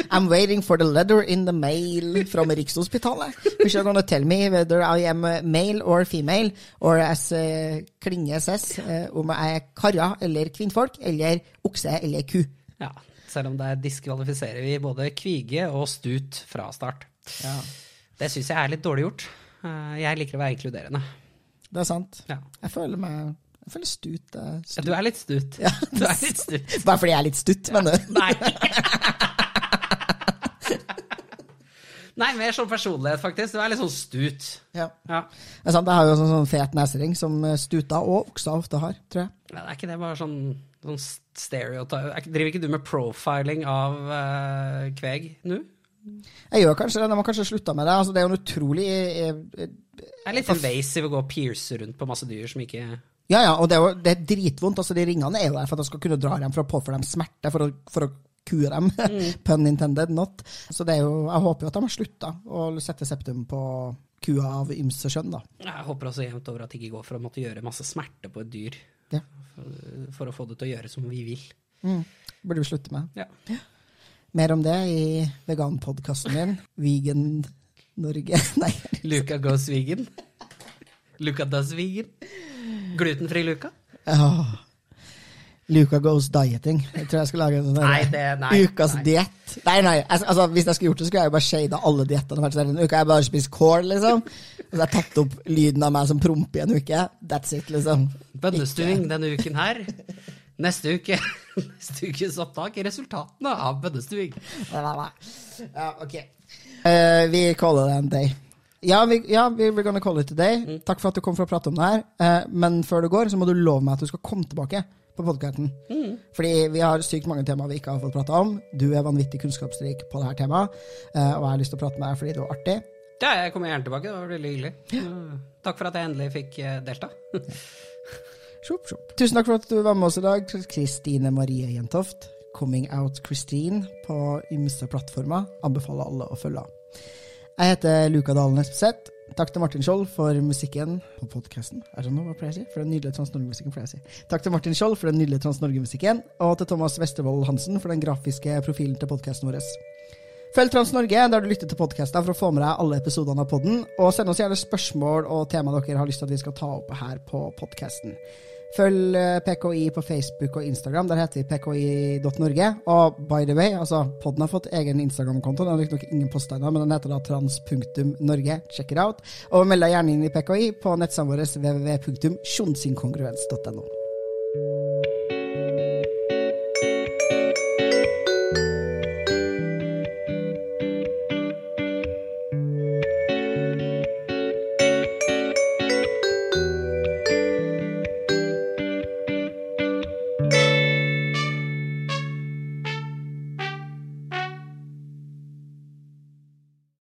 I'm waiting for the letter in the mail from Rikshospitalet. Which are gonna tell me whether I am male or female, or as uh, Klinge says, uh, om jeg er karra eller kvinnfolk, eller okse eller ku. Ja. Selv om der diskvalifiserer vi både kvige og stut fra start. Ja. Det syns jeg er litt dårlig gjort. Eh, Jeg liker å være inkluderende. Det er sant. Ja. Jeg føler meg jeg føler stut. stut. Ja. Du er litt stut. Ja. Du er litt stut. Bare fordi jeg er litt stutt, mener du? Nei. Nei, mer sånn personlighet, faktisk. Du er litt sånn stut. Ja. Ja. Det er sant, jeg har jo sånn, sånn fet nesering som stuta og oksa ofte har, tror jeg. Men er ikke det bare sånn, sånn stereotype Er Driver ikke du med profiling av uh, kveg nå? Jeg gjør kanskje det, de har kanskje slutta med det. Altså, det er jo en utrolig eh, eh, Det er litt invasive å gå og pierce rundt på masse dyr som ikke Ja, ja, og det er jo det er dritvondt. Altså, de ringene er jo der for at jeg skal kunne dra dem for å påføre dem smerte, for å, for å kue dem. Pun intended, not. Så det er jo, jeg håper jo at de har slutta å sette septum på kua av ymse skjønn, da. Jeg håper også jevnt over at det ikke går for å måtte gjøre masse smerte på et dyr Ja. for, for å få det til å gjøre som vi vil. Mm. Burde vi slutte med. Ja. Mer om det i veganpodkasten min. Vegan Norge. Nei. Luca goes vegan. Luca does vegan. Glutenfri Luca. Oh. Luca goes dieting. Jeg tror jeg skal lage en sånn Nei, det- nei, ukas diett. Nei, nei, altså, altså, hvis jeg skulle gjort det, skulle jeg jo bare shada alle diettene. Sånn, En uke har jeg bare spist kål, liksom. Og så har jeg tatt opp lyden av meg som promper i en uke. That's it, liksom. Bønnestuing denne uken her. Neste uke Neste ukes opptak er resultatene av bønnestuing. Ja, ok. Uh, vi kaller det en day. Ja, vi, ja, we're gonna call it a day. Mm. Takk for at du kom for å prate om det her. Uh, men før du går, så må du love meg at du skal komme tilbake på podkasten. Mm. Fordi vi har sykt mange temaer vi ikke har fått prata om. Du er vanvittig kunnskapsrik på dette temaet, uh, og jeg har lyst til å prate med deg fordi det var artig. Ja, jeg kommer gjerne tilbake. Det var veldig hyggelig. Uh, Takk for at jeg endelig fikk eh, delta. Sjopp, sjopp. Tusen takk for at du var med oss i dag, Kristine Marie Jentoft. Coming Out Christine på ymse plattformer. Anbefaler alle å følge. Jeg heter Luka Dalen Espeseth. Takk til Martin Skjold for musikken på podkasten. Er det noe hva pleier jeg å? For den nydelige Trans-Norge-musikken. Takk til Martin Skjold for den nydelige Trans-Norge-musikken, og til Thomas Westervold Hansen for den grafiske profilen til podkasten vår. Følg Trans-Norge der du lytter til podkaster for å få med deg alle episodene av podden, og send oss gjerne spørsmål og tema dere har lyst til at vi skal ta opp her på podkasten. Følg eh, PKI på Facebook og Instagram. Der heter vi pki.norge. Og by the way, altså, podden har fått egen Instagram-konto. Den har riktignok ingen poster men den heter da trans.norge. Check it out. Og meld deg gjerne inn i PKI på nettsidene våre www.sjonsinkongruens.no.